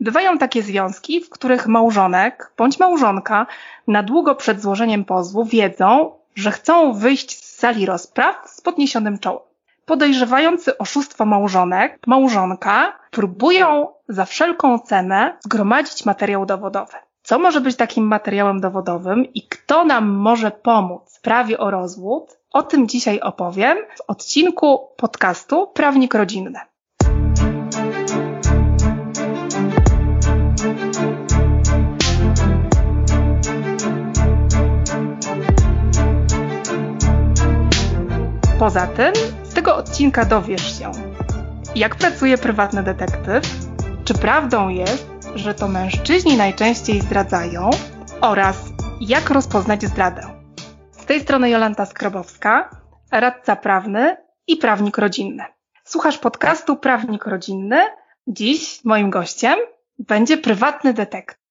Bywają takie związki, w których małżonek bądź małżonka na długo przed złożeniem pozwu wiedzą, że chcą wyjść z sali rozpraw z podniesionym czołem. Podejrzewający oszustwo małżonek, małżonka próbują za wszelką cenę zgromadzić materiał dowodowy. Co może być takim materiałem dowodowym i kto nam może pomóc w prawie o rozwód? O tym dzisiaj opowiem w odcinku podcastu Prawnik Rodzinny. Poza tym, z tego odcinka dowiesz się, jak pracuje prywatny detektyw, czy prawdą jest, że to mężczyźni najczęściej zdradzają oraz jak rozpoznać zdradę. Z tej strony Jolanta Skrobowska, radca prawny i prawnik rodzinny. Słuchasz podcastu Prawnik Rodzinny. Dziś moim gościem będzie prywatny detektyw.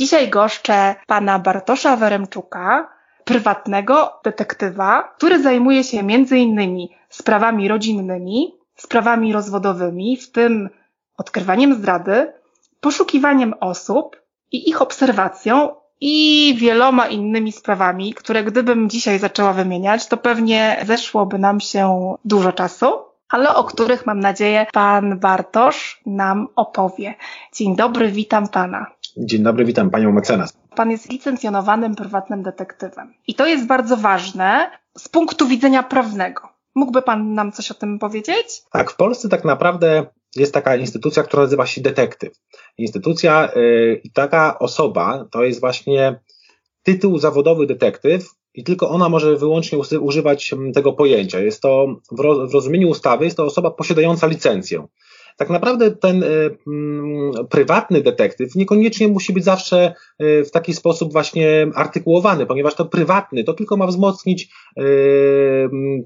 Dzisiaj goszczę pana Bartosza Weremczuka, prywatnego detektywa, który zajmuje się innymi sprawami rodzinnymi, sprawami rozwodowymi, w tym odkrywaniem zdrady, poszukiwaniem osób i ich obserwacją i wieloma innymi sprawami, które gdybym dzisiaj zaczęła wymieniać, to pewnie zeszłoby nam się dużo czasu, ale o których mam nadzieję pan Bartosz nam opowie. Dzień dobry, witam pana. Dzień dobry, witam panią mecenas. Pan jest licencjonowanym prywatnym detektywem. I to jest bardzo ważne z punktu widzenia prawnego. Mógłby Pan nam coś o tym powiedzieć? Tak, w Polsce tak naprawdę jest taka instytucja, która nazywa się detektyw. Instytucja y, i yy, taka osoba to jest właśnie tytuł zawodowy detektyw i tylko ona może wyłącznie używać tego pojęcia. Jest to w rozumieniu ustawy, jest to osoba posiadająca licencję tak naprawdę ten y, mm, prywatny detektyw niekoniecznie musi być zawsze y, w taki sposób właśnie artykułowany, ponieważ to prywatny to tylko ma wzmocnić y,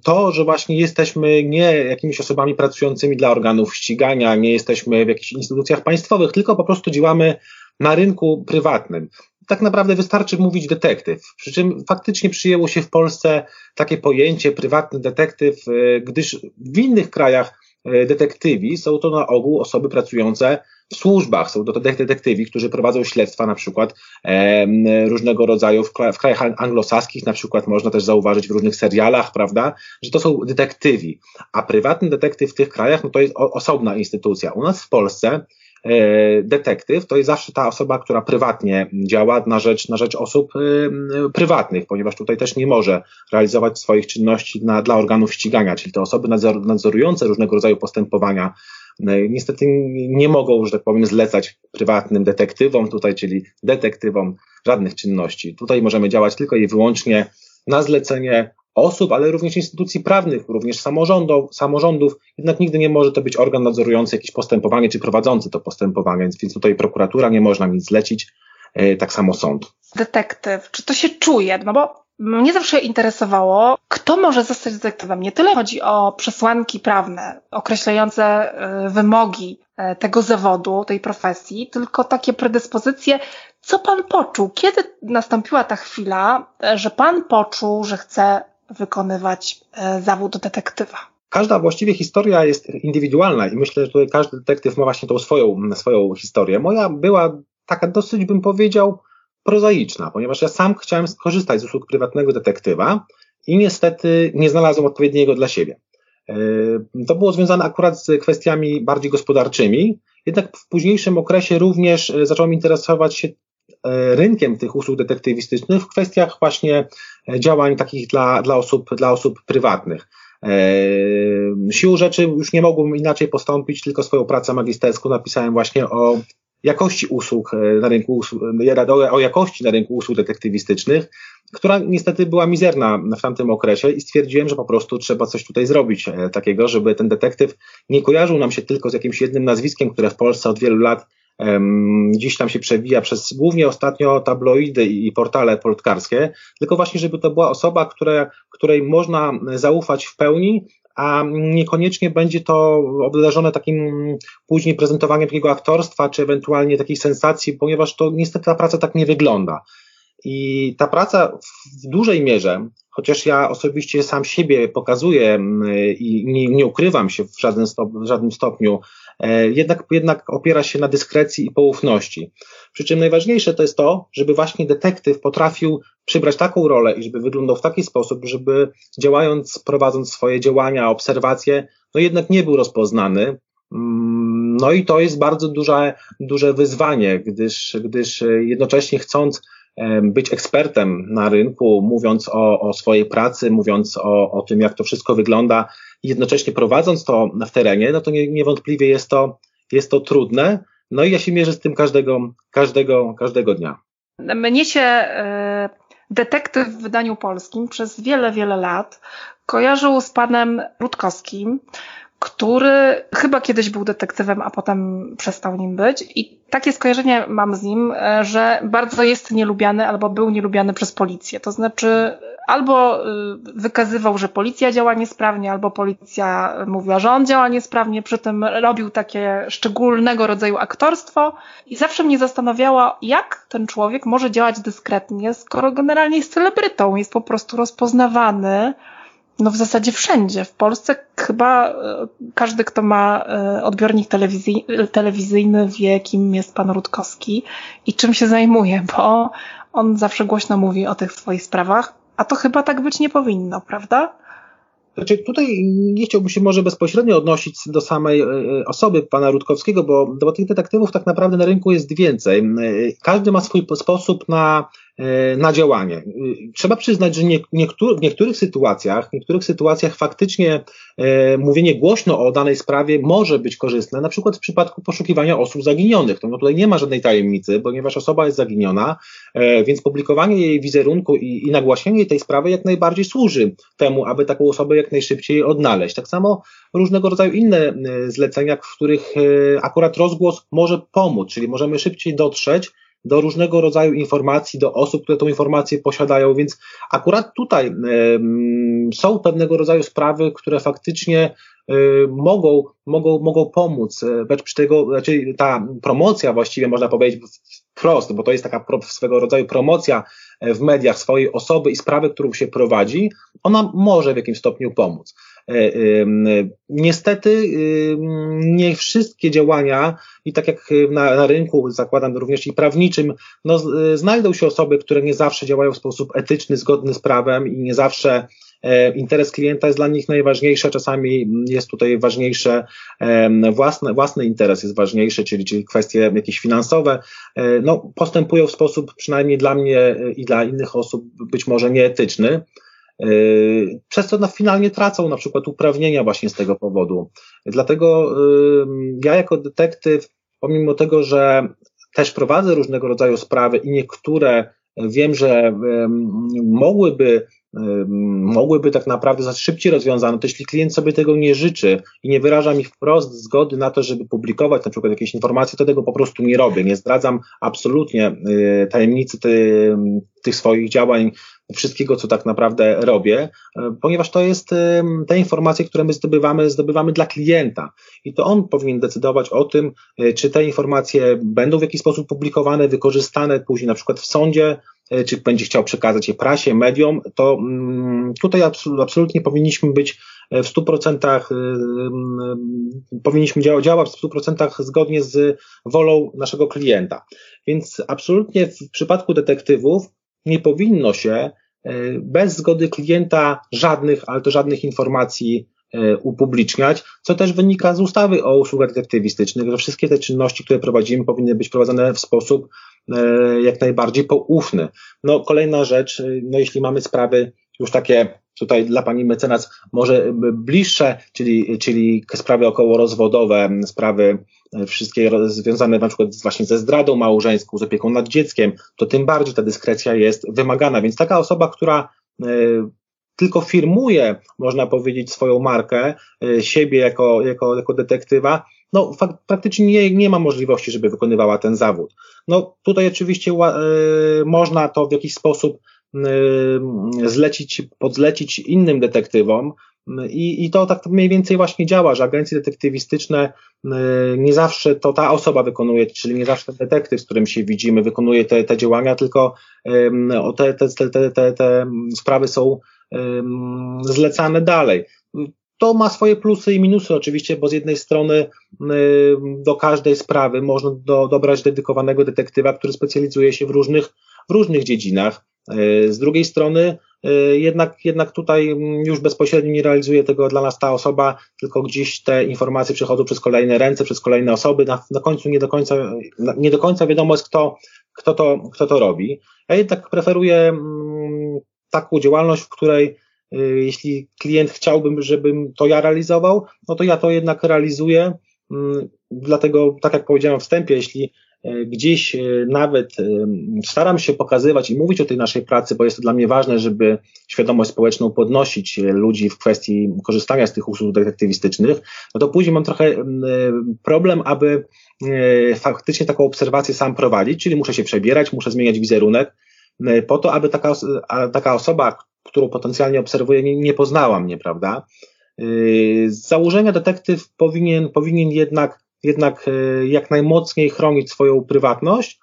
to, że właśnie jesteśmy nie jakimiś osobami pracującymi dla organów ścigania, nie jesteśmy w jakichś instytucjach państwowych, tylko po prostu działamy na rynku prywatnym tak naprawdę wystarczy mówić detektyw. Przy czym faktycznie przyjęło się w Polsce takie pojęcie prywatny detektyw, gdyż w innych krajach detektywi są to na ogół osoby pracujące w służbach. Są to detektywi, którzy prowadzą śledztwa na przykład e, różnego rodzaju w, w krajach anglosaskich, na przykład można też zauważyć w różnych serialach, prawda, że to są detektywi. A prywatny detektyw w tych krajach, no to jest o, osobna instytucja. U nas w Polsce E, detektyw to jest zawsze ta osoba, która prywatnie działa na rzecz, na rzecz osób e, prywatnych, ponieważ tutaj też nie może realizować swoich czynności na, dla organów ścigania, czyli te osoby nadzor, nadzorujące różnego rodzaju postępowania e, niestety nie mogą, że tak powiem, zlecać prywatnym detektywom tutaj, czyli detektywom żadnych czynności. Tutaj możemy działać tylko i wyłącznie na zlecenie osób, ale również instytucji prawnych, również samorządów, samorządów, jednak nigdy nie może to być organ nadzorujący jakieś postępowanie czy prowadzący to postępowanie, więc tutaj prokuratura nie można nic zlecić, e, tak samo sąd. Detektyw, czy to się czuje? No bo mnie zawsze interesowało, kto może zostać detektywem. Nie tyle chodzi o przesłanki prawne określające e, wymogi e, tego zawodu, tej profesji, tylko takie predyspozycje, co pan poczuł? Kiedy nastąpiła ta chwila, że pan poczuł, że chce wykonywać e, zawód detektywa. Każda właściwie historia jest indywidualna i myślę, że tutaj każdy detektyw ma właśnie tą swoją, swoją historię. Moja była taka dosyć, bym powiedział, prozaiczna, ponieważ ja sam chciałem skorzystać z usług prywatnego detektywa i niestety nie znalazłem odpowiedniego dla siebie. E, to było związane akurat z kwestiami bardziej gospodarczymi, jednak w późniejszym okresie również e, zacząłem interesować się rynkiem tych usług detektywistycznych w kwestiach właśnie działań takich dla, dla, osób, dla osób prywatnych. E, siłą rzeczy już nie mogłem inaczej postąpić, tylko swoją pracę magisterską napisałem właśnie o jakości usług na rynku, o jakości na rynku usług detektywistycznych, która niestety była mizerna w tamtym okresie i stwierdziłem, że po prostu trzeba coś tutaj zrobić takiego, żeby ten detektyw nie kojarzył nam się tylko z jakimś jednym nazwiskiem, które w Polsce od wielu lat gdzieś tam się przewija przez głównie ostatnio tabloidy i portale plotkarskie, tylko właśnie, żeby to była osoba, które, której można zaufać w pełni, a niekoniecznie będzie to obdarzone takim później prezentowaniem takiego aktorstwa, czy ewentualnie takiej sensacji, ponieważ to niestety ta praca tak nie wygląda. I ta praca w dużej mierze, chociaż ja osobiście sam siebie pokazuję i nie, nie ukrywam się w żadnym, stop, w żadnym stopniu, e, jednak, jednak opiera się na dyskrecji i poufności. Przy czym najważniejsze to jest to, żeby właśnie detektyw potrafił przybrać taką rolę i żeby wyglądał w taki sposób, żeby działając, prowadząc swoje działania, obserwacje, no jednak nie był rozpoznany. Mm, no i to jest bardzo duże, duże wyzwanie, gdyż, gdyż jednocześnie chcąc być ekspertem na rynku, mówiąc o, o swojej pracy, mówiąc o, o tym, jak to wszystko wygląda, i jednocześnie prowadząc to w terenie, no to nie, niewątpliwie jest to, jest to trudne. No i ja się mierzę z tym każdego, każdego, każdego dnia. Mnie się e, detektyw w wydaniu polskim przez wiele, wiele lat kojarzył z panem Rutkowskim, który chyba kiedyś był detektywem, a potem przestał nim być. I takie skojarzenie mam z nim, e, że bardzo jest nielubiany albo był nielubiany przez policję. To znaczy, albo y, wykazywał, że policja działa niesprawnie, albo policja mówiła, że on działa niesprawnie, przy tym robił takie szczególnego rodzaju aktorstwo i zawsze mnie zastanawiało, jak ten człowiek może działać dyskretnie, skoro generalnie jest celebrytą, jest po prostu rozpoznawany, no w zasadzie wszędzie. W Polsce chyba e, każdy, kto ma e, odbiornik telewizyjny wie, kim jest pan Rutkowski i czym się zajmuje, bo on zawsze głośno mówi o tych swoich sprawach, a to chyba tak być nie powinno, prawda? Znaczy tutaj nie chciałbym się może bezpośrednio odnosić do samej e, osoby pana Rutkowskiego, bo, bo tych detektywów tak naprawdę na rynku jest więcej. Każdy ma swój sposób na na działanie. E, trzeba przyznać, że nie, w niektórych sytuacjach, w niektórych sytuacjach faktycznie e, mówienie głośno o danej sprawie może być korzystne, na przykład w przypadku poszukiwania osób zaginionych. No, no tutaj nie ma żadnej tajemnicy, ponieważ osoba jest zaginiona, e, więc publikowanie jej wizerunku i, i nagłaśnienie tej sprawy jak najbardziej służy temu, aby taką osobę jak najszybciej odnaleźć. Tak samo różnego rodzaju inne e, zlecenia, w których e, akurat rozgłos może pomóc, czyli możemy szybciej dotrzeć do różnego rodzaju informacji, do osób, które tą informację posiadają, więc akurat tutaj są pewnego rodzaju sprawy, które faktycznie y, mogą, mogą, mogą pomóc, przy tego, znaczy ta promocja właściwie można powiedzieć wprost, bo to jest taka swego rodzaju promocja w mediach swojej osoby i sprawy, którą się prowadzi, ona może w jakimś stopniu pomóc. E, niestety nie wszystkie działania i tak jak na, na rynku, zakładam również i prawniczym, no, znajdą się osoby, które nie zawsze działają w sposób etyczny, zgodny z prawem i nie zawsze e, interes klienta jest dla nich najważniejszy, czasami jest tutaj ważniejsze, własny, własny interes jest ważniejszy, czyli, czyli kwestie jakieś finansowe, e, no, postępują w sposób przynajmniej dla mnie i dla innych osób być może nieetyczny. Yy, przez co no, finalnie tracą na przykład uprawnienia właśnie z tego powodu. Dlatego ja jako detektyw, pomimo tego, że też prowadzę różnego rodzaju sprawy i niektóre wiem, że mogłyby mogłyby tak naprawdę zostać szybciej rozwiązane, to jeśli klient sobie tego nie życzy i nie wyraża mi wprost zgody na to, żeby publikować na przykład jakieś informacje, to tego po prostu nie robię. Nie zdradzam absolutnie tajemnicy tych swoich działań wszystkiego, co tak naprawdę robię, e, ponieważ to jest te informacje, które my zdobywamy, zdobywamy dla klienta i to on powinien decydować o tym, e, czy te informacje będą w jakiś sposób publikowane, wykorzystane później na przykład w sądzie, e, czy będzie chciał przekazać je prasie, mediom, to mm, tutaj absolutnie powinniśmy być w 100% powinniśmy działać w 100% zgodnie z wolą naszego klienta. Więc absolutnie w przypadku detektywów nie powinno się e, bez zgody klienta żadnych, ale to żadnych informacji e, upubliczniać, co też wynika z ustawy o usługach detektywistycznych, że wszystkie te czynności, które prowadzimy, powinny być prowadzone w sposób e, jak najbardziej poufny. No, kolejna rzecz, no, jeśli mamy sprawy już takie tutaj dla pani mecenas może bliższe, czyli, czyli sprawy okołorozwodowe, sprawy e, wszystkie związane na przykład właśnie ze zdradą małżeńską, z opieką nad dzieckiem, to tym bardziej ta dyskrecja jest wymagana. Więc taka osoba, która e, tylko firmuje, można powiedzieć, swoją markę, e, siebie jako, jako, jako detektywa, no fakt, praktycznie nie, nie ma możliwości, żeby wykonywała ten zawód. No tutaj oczywiście można to w jakiś sposób zlecić, podzlecić innym detektywom, I, I to tak mniej więcej właśnie działa, że agencje detektywistyczne nie zawsze to ta osoba wykonuje, czyli nie zawsze detektyw, z którym się widzimy, wykonuje te, te działania, tylko te, te, te, te, te sprawy są zlecane dalej. To ma swoje plusy i minusy oczywiście, bo z jednej strony do każdej sprawy można do, dobrać dedykowanego detektywa, który specjalizuje się w różnych, w różnych dziedzinach. E, z drugiej strony e, jednak, jednak tutaj już bezpośrednio nie realizuje tego dla nas ta osoba, tylko gdzieś te informacje przechodzą przez kolejne ręce, przez kolejne osoby. Na, na końcu nie do końca, nie do końca wiadomo jest, kto, kto, to, kto to robi. Ja jednak preferuję taką działalność, w której y, jeśli klient chciałbym, żebym to ja realizował, no to ja to jednak realizuję. Mm, dlatego, tak jak powiedziałem w wstępie, jeśli gdzieś y, nawet staram się pokazywać i mówić o tej naszej pracy, bo jest to dla mnie ważne, żeby świadomość społeczną podnosić ludzi w kwestii korzystania z tych usług detektywistycznych, no to później mam trochę problem, aby faktycznie taką obserwację sam prowadzić, czyli muszę się przebierać, muszę zmieniać wizerunek, E, po to, aby taka, taka osoba, którą potencjalnie obserwuję, nie, nie poznała mnie, prawda? E, z założenia detektyw powinien, powinien jednak, jednak e, jak najmocniej chronić swoją prywatność,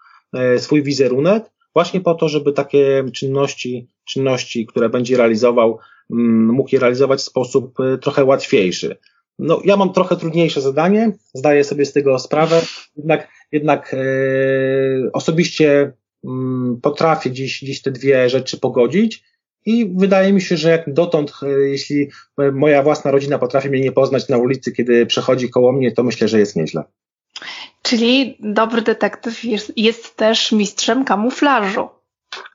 swój wizerunek, właśnie po to, żeby takie czynności, czynności, które będzie realizował, mm, mógł je realizować w sposób trochę łatwiejszy. No, ja mam trochę trudniejsze zadanie, zdaję sobie z tego sprawę, jednak, jednak e, osobiście Mm, potrafię gdzieś, gdzieś te dwie rzeczy pogodzić i wydaje mi się, że jak dotąd, e, jeśli moja własna rodzina potrafi mnie nie poznać na ulicy, kiedy przechodzi koło mnie, to myślę, że jest nieźle. Czyli dobry detektyw jest, jest też mistrzem kamuflażu.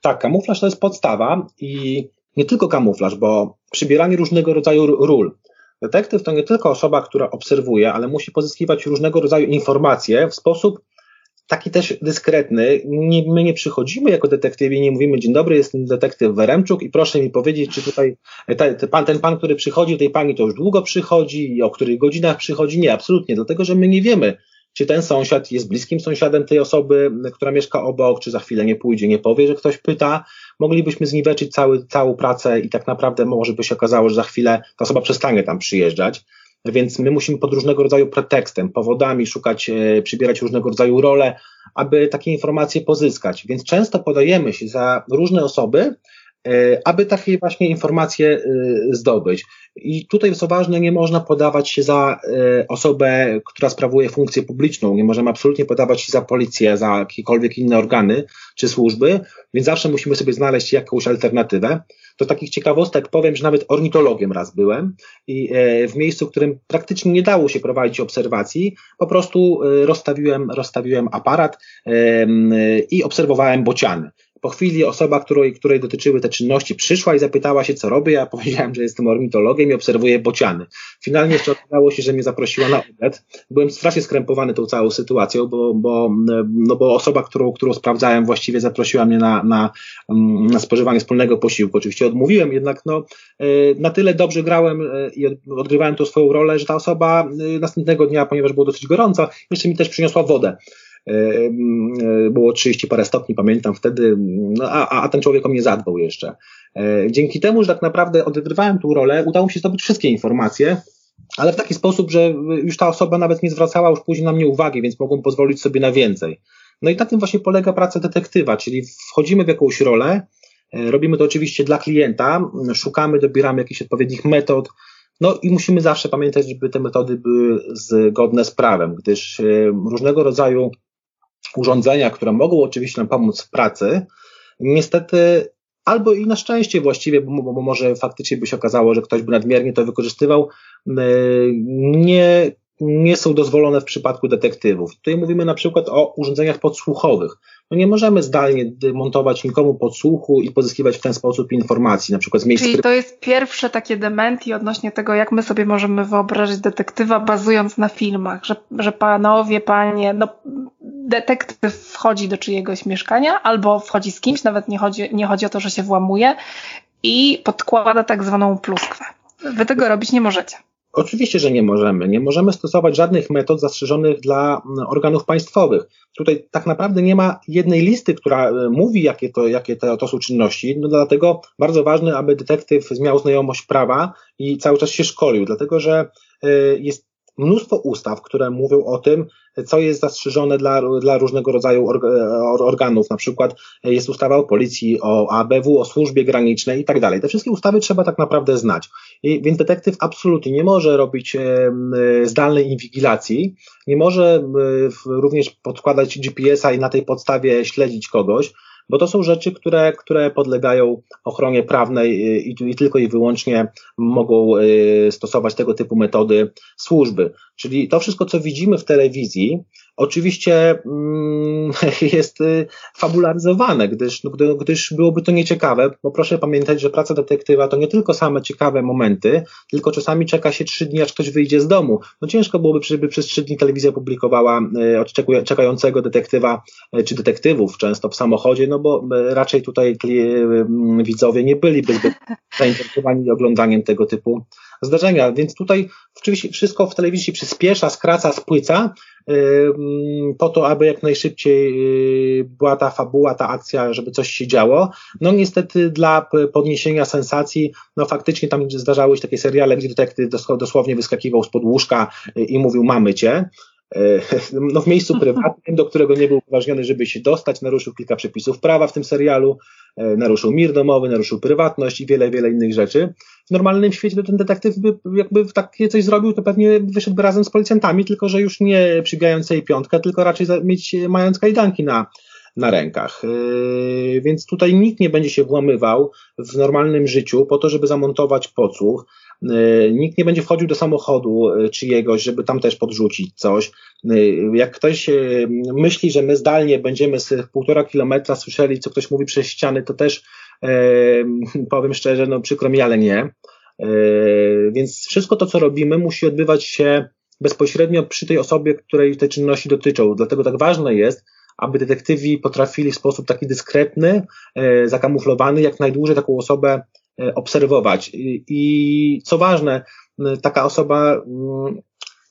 Tak, kamuflaż to jest podstawa i nie tylko kamuflaż, bo przybieranie różnego rodzaju ról. Detektyw to nie tylko osoba, która obserwuje, ale musi pozyskiwać różnego rodzaju informacje w sposób taki też dyskretny. Nie, my nie przychodzimy jako detektywi, nie mówimy dzień dobry, jestem detektyw Weremczuk i proszę mi powiedzieć, czy tutaj ten, ten, pan, ten pan, który przychodzi, tej pani to już długo przychodzi o których godzinach przychodzi. Nie, absolutnie, dlatego że my nie wiemy, czy ten sąsiad jest bliskim sąsiadem tej osoby, która mieszka obok, czy za chwilę nie pójdzie, nie powie, że ktoś pyta. Moglibyśmy zniweczyć cały, całą pracę i tak naprawdę może by się okazało, że za chwilę ta osoba przestanie tam przyjeżdżać. Więc my musimy pod różnego rodzaju pretekstem, powodami szukać, e, przybierać różnego rodzaju role, aby takie informacje pozyskać. Więc często podajemy się za różne osoby, e, aby takie właśnie informacje e, zdobyć. I tutaj, co ważne, nie można podawać się za osobę, która sprawuje funkcję publiczną, nie możemy absolutnie podawać się za policję, za jakiekolwiek inne organy czy służby, więc zawsze musimy sobie znaleźć jakąś alternatywę. Do takich ciekawostek powiem, że nawet ornitologiem raz byłem i e, w miejscu, w którym praktycznie nie dało się prowadzić obserwacji, po prostu e, rozstawiłem, rozstawiłem aparat i obserwowałem bociany. Po chwili osoba, której, której dotyczyły te czynności, przyszła i zapytała się, co robię. Ja powiedziałem, że jestem ornitologiem i obserwuję bociany. Finalnie jeszcze okazało się, że mnie zaprosiła na obiad. Byłem strasznie skrępowany tą całą sytuacją, bo, bo, no bo osoba, którą, którą sprawdzałem, właściwie zaprosiła mnie na, na, na spożywanie wspólnego posiłku. Oczywiście odmówiłem, jednak no, e, na tyle dobrze grałem e, i odgrywałem tą swoją rolę, że ta osoba e, następnego dnia, ponieważ było dosyć gorąco, jeszcze mi też przyniosła wodę. E, e, było 30 parę stopni, pamiętam wtedy, no, a, a ten człowiek o mnie zadbał jeszcze. E, dzięki temu, że tak naprawdę odegrywałem tą rolę, udało mi się zdobyć wszystkie informacje, ale w taki sposób, że już ta osoba nawet nie zwracała już później na mnie uwagi, więc mogłem pozwolić sobie na więcej. No i na tym właśnie polega praca detektywa, czyli wchodzimy w jakąś rolę, robimy to oczywiście dla klienta, szukamy, dobieramy jakichś odpowiednich metod, no i musimy zawsze pamiętać, żeby te metody były zgodne z prawem, gdyż różnego rodzaju urządzenia, które mogą oczywiście nam pomóc w pracy, niestety albo i na szczęście właściwie, bo, bo może faktycznie by się okazało, że ktoś by nadmiernie to wykorzystywał, nie, nie są dozwolone w przypadku detektywów. Tutaj mówimy na przykład o urządzeniach podsłuchowych. No nie możemy zdalnie montować nikomu podsłuchu i pozyskiwać w ten sposób informacji, na przykład z miejsc... Czyli to jest pierwsze takie dementi odnośnie tego, jak my sobie możemy wyobrazić detektywa bazując na filmach, że, że panowie, panie, no detektyw wchodzi do czyjegoś mieszkania albo wchodzi z kimś, nawet nie chodzi, nie chodzi o to, że się włamuje i podkłada tak zwaną pluskwę. Wy tego robić nie możecie. Oczywiście, że nie możemy. Nie możemy stosować żadnych metod zastrzeżonych dla mm, organów państwowych. Tutaj tak naprawdę nie ma jednej listy, która e, mówi, jakie to, jakie to, są czynności. No dlatego bardzo ważne, aby detektyw miał znajomość prawa i cały czas się szkolił, dlatego że e, jest mnóstwo ustaw, które mówią o tym, co jest zastrzeżone dla, dla różnego rodzaju organów. Na przykład jest ustawa o policji, o ABW, o służbie granicznej i tak dalej. Te wszystkie ustawy trzeba tak naprawdę znać. I, więc detektyw absolutnie nie może robić e, zdalnej inwigilacji, nie może e, również podkładać GPS-a i na tej podstawie śledzić kogoś, bo to są rzeczy, które, które podlegają ochronie prawnej i, i tylko i wyłącznie mogą y, stosować tego typu metody służby. Czyli to wszystko, co widzimy w telewizji, oczywiście mm, jest y, fabularyzowane, gdyż, no, gdyż byłoby to nieciekawe, bo proszę pamiętać, że praca detektywa to nie tylko same ciekawe momenty, tylko czasami czeka się trzy dni, aż ktoś wyjdzie z domu. No ciężko byłoby, żeby przez trzy dni telewizja publikowała y, czekającego detektywa y, czy detektywów często w samochodzie, no bo raczej tutaj widzowie nie byliby zbyt zainteresowani oglądaniem tego typu zdarzenia. Więc tutaj oczywiście wszystko w telewizji przyspiesza, skraca, spłyca, po to, aby jak najszybciej y, była ta fabuła, ta akcja, żeby coś się działo. No niestety dla podniesienia sensacji, no faktycznie tam zdarzały się takie seriale, gdzie detektyw dosłownie wyskakiwał spod łóżka y, i mówił mamy cię. E, no w miejscu prywatnym, do którego nie był upoważniony, żeby się dostać, naruszył kilka przepisów prawa w tym serialu, e, naruszył mir domowy, naruszył prywatność i wiele, wiele innych rzeczy. W normalnym świecie ten detektyw by jakby takie coś zrobił, to pewnie wyszedłby razem z policjantami, tylko że już nie przybijając jej piątkę, tylko raczej mieć, mając kajdanki na, na rękach. Yy, więc tutaj nikt nie będzie się włamywał w normalnym życiu po to, żeby zamontować podsłuch. Yy, nikt nie będzie wchodził do samochodu yy, czyjegoś, żeby tam też podrzucić coś. Jak ktoś myśli, że my zdalnie będziemy z półtora kilometra słyszeli, co ktoś mówi przez ściany, to też powiem szczerze, no przykro mi, ale nie. Więc wszystko to, co robimy, musi odbywać się bezpośrednio przy tej osobie, której te czynności dotyczą. Dlatego tak ważne jest, aby detektywi potrafili w sposób taki dyskretny, zakamuflowany, jak najdłużej taką osobę obserwować. I co ważne, taka osoba,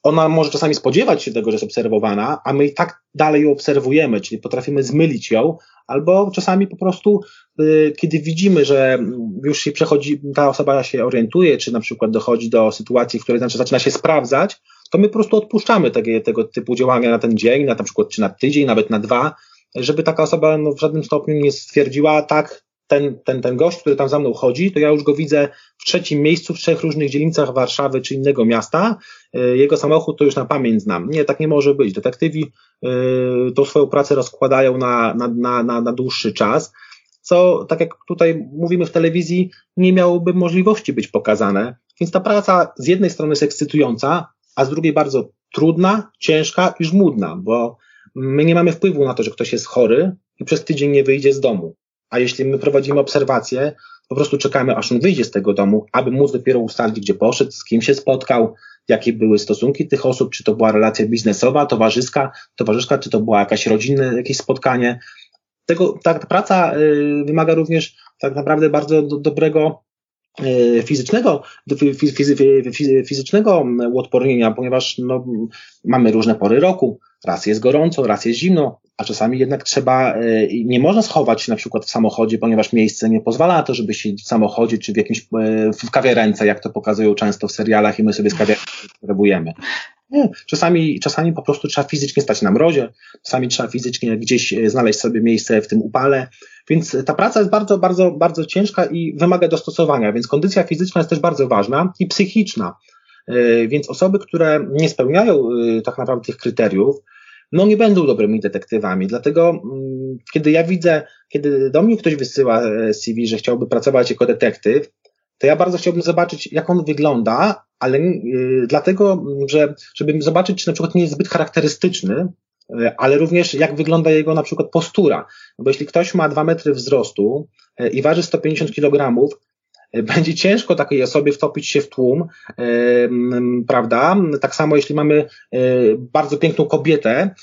ona może czasami spodziewać się tego, że jest obserwowana, a my i tak dalej ją obserwujemy, czyli potrafimy zmylić ją, albo czasami po prostu, e, kiedy widzimy, że już się przechodzi, ta osoba się orientuje, czy na przykład dochodzi do sytuacji, w której znaczy zaczyna się sprawdzać, to my po prostu odpuszczamy tego, tego typu działania na ten dzień, na, na przykład czy na tydzień, nawet na dwa, żeby taka osoba no, w żadnym stopniu nie stwierdziła, tak, ten, ten, ten gość, który tam za mną chodzi, to ja już go widzę w trzecim miejscu, w trzech różnych dzielnicach Warszawy czy innego miasta. E, jego samochód to już na pamięć znam. Nie, tak nie może być. Detektywi yy, tą swoją pracę rozkładają na, na, na, na, na dłuższy czas, co, tak jak tutaj mówimy w telewizji, nie miałoby możliwości być pokazane. Więc ta praca z jednej strony jest ekscytująca, a z drugiej bardzo trudna, ciężka i żmudna, bo my nie mamy wpływu na to, że ktoś jest chory i przez tydzień nie wyjdzie z domu. A jeśli my prowadzimy obserwacje, po prostu czekamy, aż on wyjdzie z tego domu, aby móc dopiero ustalić, gdzie poszedł, z kim się spotkał, jakie były stosunki tych osób, czy to była relacja biznesowa, towarzyska, towarzyska, czy to była jakaś rodzinne jakieś spotkanie. Tego, ta, praca y, wymaga również tak naprawdę bardzo do, dobrego fizycznego, fizycznego uodpornienia, ponieważ no, mamy różne pory roku. Raz jest gorąco, raz jest zimno, a czasami jednak trzeba, e, nie można schować się na przykład w samochodzie, ponieważ miejsce nie pozwala na to, żeby siedzieć w samochodzie czy w jakimś, e, w kawiarence, jak to pokazują często w serialach i my sobie z kawiarenki spróbujemy. Nie, czasami, czasami po prostu trzeba fizycznie stać na mrozie, czasami trzeba fizycznie gdzieś znaleźć sobie miejsce w tym upale, więc ta praca jest bardzo, bardzo, bardzo ciężka i wymaga dostosowania, więc kondycja fizyczna jest też bardzo ważna i psychiczna. E, więc osoby, które nie spełniają e, tak naprawdę tych kryteriów, no nie będą dobrymi detektywami. Dlatego, mm, kiedy ja widzę, kiedy do mnie ktoś wysyła e, CV, że chciałby pracować jako detektyw, to ja bardzo chciałbym zobaczyć, jak on wygląda, ale yy, dlatego, że żeby zobaczyć, czy na przykład nie jest zbyt charakterystyczny, ale również jak wygląda jego na przykład postura. Bo jeśli ktoś ma dwa metry wzrostu e, i waży 150 kg, e, będzie ciężko takiej osobie wtopić się w tłum, prawda? Tak samo jeśli mamy bardzo piękną kobietę,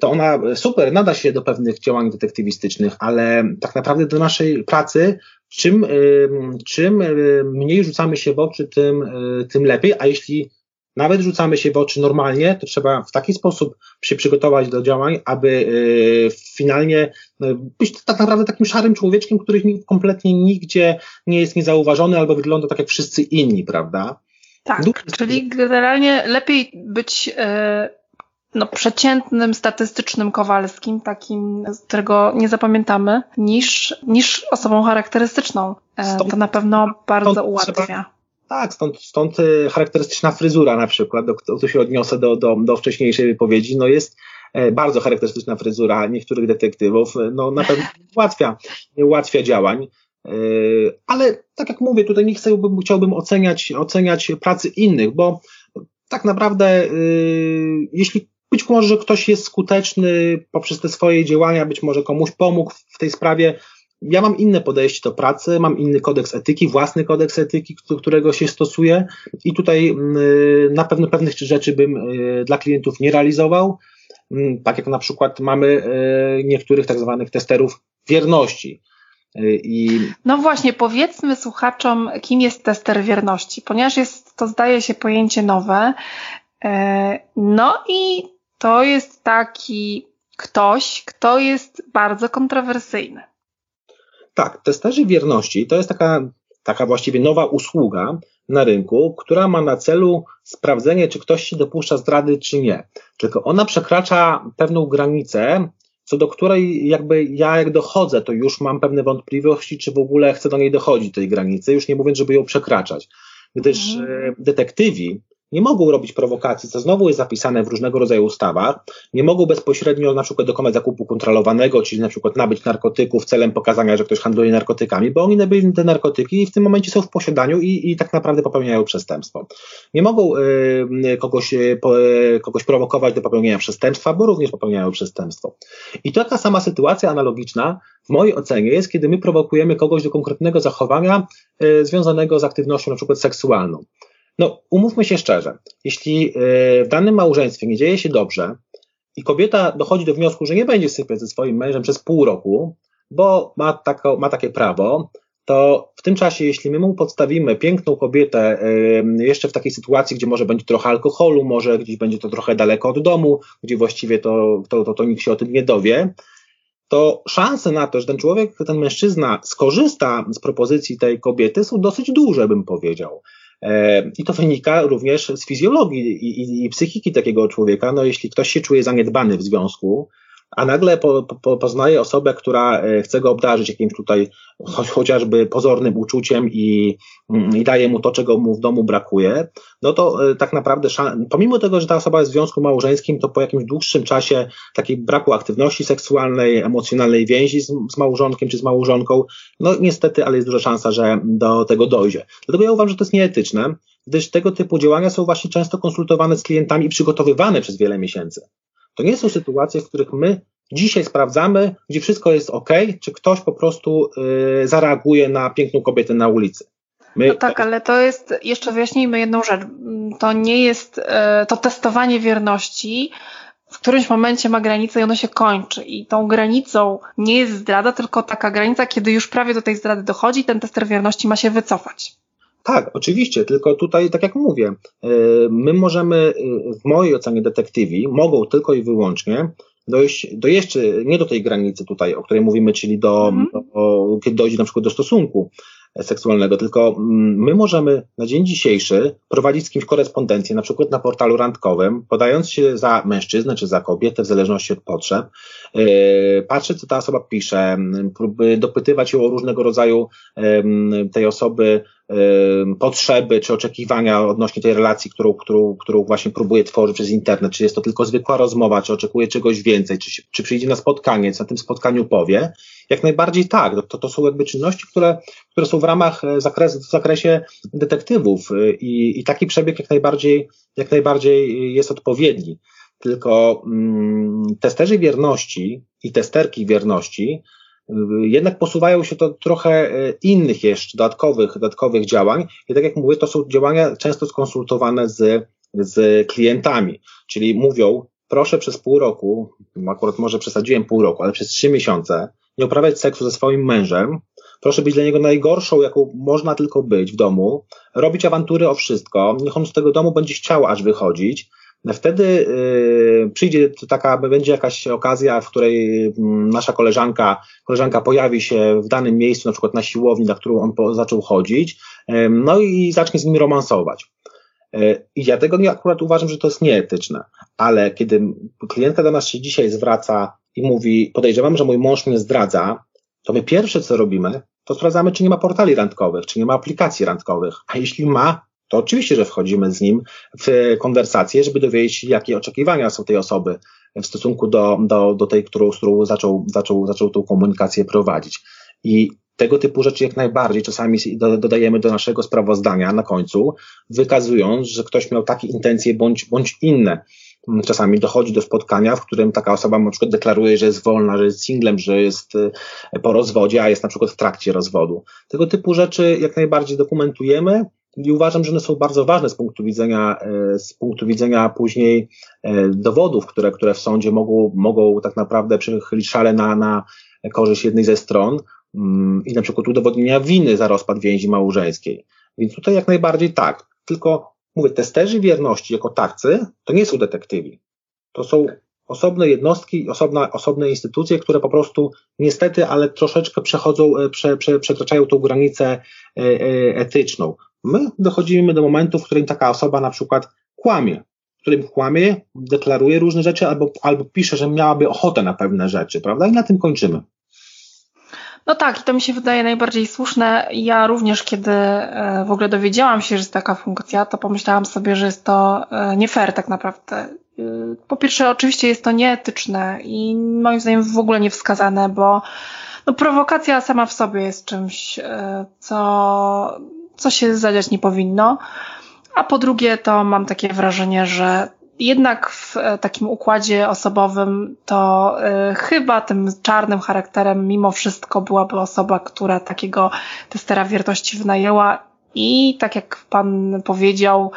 to ona super, nada się do pewnych działań detektywistycznych, ale tak naprawdę do naszej pracy czym, czym mniej rzucamy się w oczy, tym, tym lepiej, a jeśli nawet rzucamy się w oczy normalnie, to trzeba w taki sposób się przygotować do działań, aby yy, finalnie yy, być tak naprawdę takim szarym człowieczkiem, który kompletnie nigdzie nie jest niezauważony albo wygląda tak jak wszyscy inni, prawda? Tak, czyli generalnie lepiej być yy, no, przeciętnym, statystycznym Kowalskim, takim, którego nie zapamiętamy, niż, niż osobą charakterystyczną. Stąd, to na pewno bardzo ułatwia. Trzeba tak, stąd, stąd e, charakterystyczna fryzura na przykład, do, tu się odniosę do, do, do wcześniejszej wypowiedzi, no jest e, bardzo charakterystyczna fryzura niektórych detektywów, e, no na pewno ułatwia, ułatwia działań. Ale tak jak mówię, tutaj nie chciałbym, chciałbym oceniać, oceniać pracy innych, bo tak naprawdę, jeśli być może ktoś jest skuteczny poprzez te swoje działania, być może komuś pomógł w tej sprawie, ja mam inne podejście do pracy, mam inny kodeks etyki, własny kodeks etyki, którego się stosuję i tutaj mm, na pewno pewnych rzeczy bym y, dla klientów nie realizował, mm, tak jak na przykład mamy y, niektórych tak zwanych testerów wierności. Y, I... No właśnie, powiedzmy słuchaczom, kim jest tester wierności, ponieważ jest to, zdaje się, pojęcie nowe. No i to jest taki ktoś, kto jest bardzo kontrowersyjny. Tak, testerzy wierności to jest taka, taka właściwie nowa usługa na rynku, która ma na celu sprawdzenie, czy ktoś się dopuszcza zdrady, czy nie. Tylko ona przekracza pewną granicę, co do której jakby ja jak dochodzę, to już mam pewne wątpliwości, czy w ogóle chcę do niej dochodzić, tej granicy, już nie mówiąc, żeby ją przekraczać. Gdyż mhm. E, detektywi nie mogą robić prowokacji, co znowu jest zapisane w różnego rodzaju ustawach, nie mogą bezpośrednio na przykład dokonać zakupu kontrolowanego, czyli na przykład nabyć narkotyków celem pokazania, że ktoś handluje narkotykami, bo oni nabyli te narkotyki i w tym momencie są w posiadaniu i, i tak naprawdę popełniają przestępstwo. Nie mogą y, kogoś, y, kogoś prowokować do popełnienia przestępstwa, bo również popełniają przestępstwo. I taka sama sytuacja analogiczna w mojej ocenie jest, kiedy my prowokujemy kogoś do konkretnego zachowania y, związanego z aktywnością na przykład seksualną. No, umówmy się szczerze, jeśli e, w danym małżeństwie nie dzieje się dobrze i kobieta dochodzi do wniosku, że nie będzie sypiać ze swoim mężem przez pół roku, bo ma, tako, ma takie prawo, to w tym czasie, jeśli my mu podstawimy piękną kobietę e, jeszcze w takiej sytuacji, gdzie może będzie trochę alkoholu, może gdzieś będzie to trochę daleko od domu, gdzie właściwie to, to, to, to nikt się o tym nie dowie, to szanse na to, że ten człowiek, ten mężczyzna skorzysta z propozycji tej kobiety są dosyć duże, bym powiedział. E, I to wynika również z fizjologii i, i, i, psychiki takiego człowieka. No, jeśli ktoś się czuje zaniedbany w związku, a nagle po, po, poznaje osobę, która e, chce go obdarzyć jakimś tutaj chociażby pozornym uczuciem i, mm, i daje mu to, czego mu w domu brakuje, no to e, tak naprawdę, pomimo tego, że ta osoba jest w związku małżeńskim, to po jakimś dłuższym czasie takiej braku aktywności seksualnej, emocjonalnej więzi z, z małżonkiem czy z małżonką, no niestety, ale jest duża szansa, że do tego dojdzie. Dlatego ja uważam, że to jest nieetyczne, gdyż tego typu działania są właśnie często konsultowane z klientami i przygotowywane przez wiele miesięcy. To nie są sytuacje, w których my dzisiaj sprawdzamy, gdzie wszystko jest ok, czy ktoś po prostu y, zareaguje na piękną kobietę na ulicy. My... No tak, ale to jest, jeszcze wyjaśnijmy jedną rzecz. To nie jest y, to testowanie wierności, w którymś momencie ma granicę i ono się kończy. I tą granicą nie jest zdrada, tylko taka granica, kiedy już prawie do tej zdrady dochodzi, ten tester wierności ma się wycofać. Tak, oczywiście, tylko tutaj, tak jak mówię, y, my możemy, y, w mojej ocenie detektywi, mogą tylko i wyłącznie dojść do jeszcze, nie do tej granicy tutaj, o której mówimy, czyli do, mhm. do kiedy dojdzie na przykład do stosunku seksualnego, tylko mm, my możemy na dzień dzisiejszy prowadzić z kimś korespondencję, na przykład na portalu randkowym, podając się za mężczyznę czy za kobietę, w zależności od potrzeb, patrzeć, co ta osoba pisze, próby dopytywać ją o różnego rodzaju tej osoby potrzeby czy oczekiwania odnośnie tej relacji, którą, którą, którą właśnie próbuje tworzyć przez internet, czy jest to tylko zwykła rozmowa, czy oczekuje czegoś więcej, czy, czy przyjdzie na spotkanie, co na tym spotkaniu powie, jak najbardziej tak. To, to są jakby czynności, które, które są w ramach e, zakres, w zakresie detektywów e, i, i taki przebieg jak najbardziej, jak najbardziej jest odpowiedni. Tylko mm, testerzy wierności i testerki wierności jednak posuwają się to trochę e, innych jeszcze dodatkowych, dodatkowych działań i tak jak mówię, to są działania często skonsultowane z, z klientami, czyli mówią, proszę przez pół roku, akurat może przesadziłem pół roku, ale przez trzy miesiące nie uprawiać seksu ze swoim mężem, Proszę być dla niego najgorszą, jaką można tylko być w domu, robić awantury o wszystko, niech on z tego domu będzie chciał aż wychodzić, Wtedy y, przyjdzie taka, będzie jakaś okazja, w której mm, nasza koleżanka, koleżanka pojawi się w danym miejscu, na przykład na siłowni, na którą on po, zaczął chodzić, no i zacznie z nim romansować. Y, I ja tego nie akurat uważam, że to jest nieetyczne, ale kiedy klientka do nas się dzisiaj zwraca i mówi, podejrzewam, że mój mąż mnie zdradza, to my pierwsze co robimy, to sprawdzamy, czy nie ma portali randkowych, czy nie ma aplikacji randkowych, a jeśli ma, to oczywiście, że wchodzimy z nim w konwersację, żeby dowiedzieć się, jakie oczekiwania są tej osoby w stosunku do, do, do tej, którą, z którą zaczął, zaczął, zaczął tą komunikację prowadzić. I tego typu rzeczy jak najbardziej czasami dodajemy do naszego sprawozdania na końcu, wykazując, że ktoś miał takie intencje bądź, bądź inne. Czasami dochodzi do spotkania, w którym taka osoba na przykład deklaruje, że jest wolna, że jest singlem, że jest e, po rozwodzie, a jest na przykład w trakcie rozwodu. Tego typu rzeczy jak najbardziej dokumentujemy, i uważam, że one są bardzo ważne z punktu widzenia, e, z punktu widzenia później e, dowodów, które, które w sądzie mogą, mogą tak naprawdę przychylić szale na, na korzyść jednej ze stron mm, i na przykład udowodnienia winy za rozpad więzi małżeńskiej. Więc tutaj jak najbardziej tak. Tylko mówię, testerzy wierności jako tacy to nie są detektywi. To są osobne jednostki, osobna, osobne instytucje, które po prostu niestety, ale troszeczkę przechodzą, e, prze, prze, przekraczają tą granicę etyczną. My dochodzimy do momentu, w którym taka osoba na przykład kłamie, w którym kłamie, deklaruje różne rzeczy albo, albo pisze, że miałaby ochotę na pewne rzeczy, prawda? I na tym kończymy. No tak, i to mi się wydaje najbardziej słuszne. Ja również, kiedy e, w ogóle dowiedziałam się, że jest taka funkcja, to pomyślałam sobie, że jest to e, nie fair tak naprawdę. E, po pierwsze, oczywiście jest to nieetyczne i moim zdaniem w ogóle niewskazane, bo no, prowokacja sama w sobie jest czymś, co co się zadziać nie powinno. A po drugie, to mam takie wrażenie, że jednak w e, takim układzie osobowym to y, chyba tym czarnym charakterem mimo wszystko byłaby osoba, która takiego testera wiertości wynajęła i tak jak pan powiedział,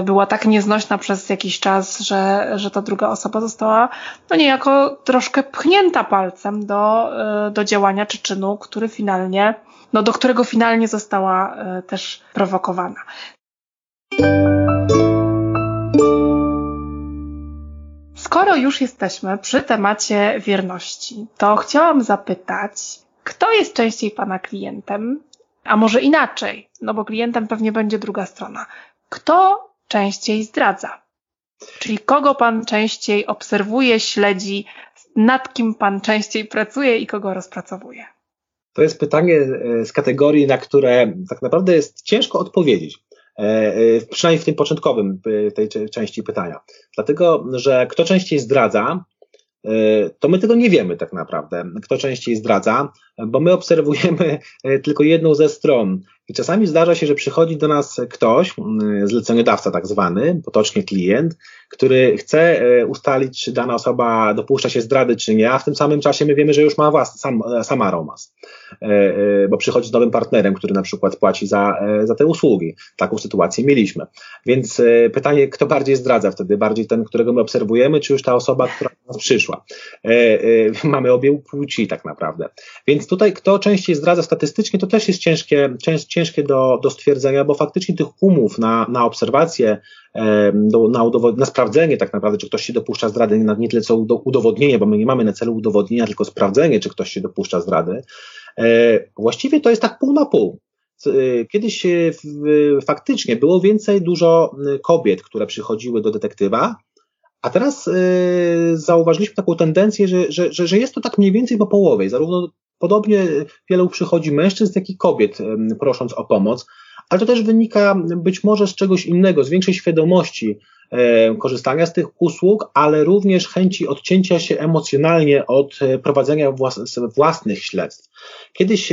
y, była tak nieznośna przez jakiś czas, że, że ta druga osoba została no niejako troszkę pchnięta palcem do, do działania czy czynu, który finalnie no, do którego finalnie została e, też prowokowana. Skoro już jesteśmy przy temacie wierności, to chciałam zapytać, kto jest częściej Pana klientem, a może inaczej, no bo klientem pewnie będzie druga strona. Kto częściej zdradza? Czyli kogo Pan częściej obserwuje, śledzi, nad kim Pan częściej pracuje i kogo rozpracowuje? To jest pytanie e, z kategorii, na które tak naprawdę jest ciężko odpowiedzieć. E, e, przynajmniej w tym początkowym tej części pytania. Dlatego, że kto częściej zdradza, to my tego nie wiemy tak naprawdę, kto częściej zdradza, bo my obserwujemy tylko jedną ze stron. I czasami zdarza się, że przychodzi do nas ktoś, zleceniodawca tak zwany, potocznie klient, który chce e, ustalić, czy dana osoba dopuszcza się zdrady, czy nie, a w tym samym czasie my wiemy, że już ma własny, sam, e, sama romans, e, bo przychodzi z nowym partnerem, który na przykład płaci za, za te usługi. Taką sytuację mieliśmy. Więc pytanie, kto bardziej zdradza wtedy? Bardziej ten, którego my obserwujemy, czy już ta osoba, która do nas przyszła? Mamy obie płci tak naprawdę. Więc tutaj, kto częściej zdradza statystycznie, to też jest ciężkie, ciężkie do, do stwierdzenia, bo faktycznie tych umów na, na obserwację, do, na, na sprawdzenie tak naprawdę, czy ktoś się dopuszcza zdrady, nie, nie tyle co udowodnienie, bo my nie mamy na celu udowodnienia, tylko sprawdzenie, czy ktoś się dopuszcza zdrady. E, właściwie to jest tak pół na pół. E, kiedyś faktycznie było więcej dużo kobiet, które przychodziły do detektywa, a teraz e, zauważyliśmy taką tendencję, że, że, że jest to tak mniej więcej po połowie. Zarówno podobnie wielu przychodzi mężczyzn, jak i kobiet, prosząc o pomoc ale to też wynika być może z czegoś innego, z większej świadomości korzystania z tych usług, ale również chęci odcięcia się emocjonalnie od e, prowadzenia włas własnych śledztw. Kiedyś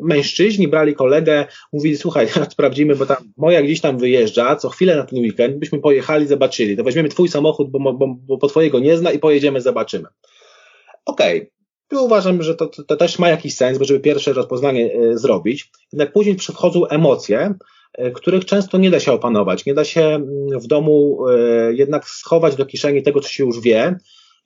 mężczyźni brali kolegę, mówili, słuchaj, sprawdzimy, bo tam moja gdzieś tam wyjeżdża, co chwilę na ten weekend, byśmy pojechali, zobaczyli, to weźmiemy twój samochód, bo, bo, bo po twojego nie zna i pojedziemy, zobaczymy. Okej, okay. I uważam, że to, to, też ma jakiś sens, żeby pierwsze rozpoznanie e, zrobić. Jednak później przychodzą emocje, e, których często nie da się opanować. Nie da się mm, w domu e, jednak schować do kieszeni tego, co się już wie.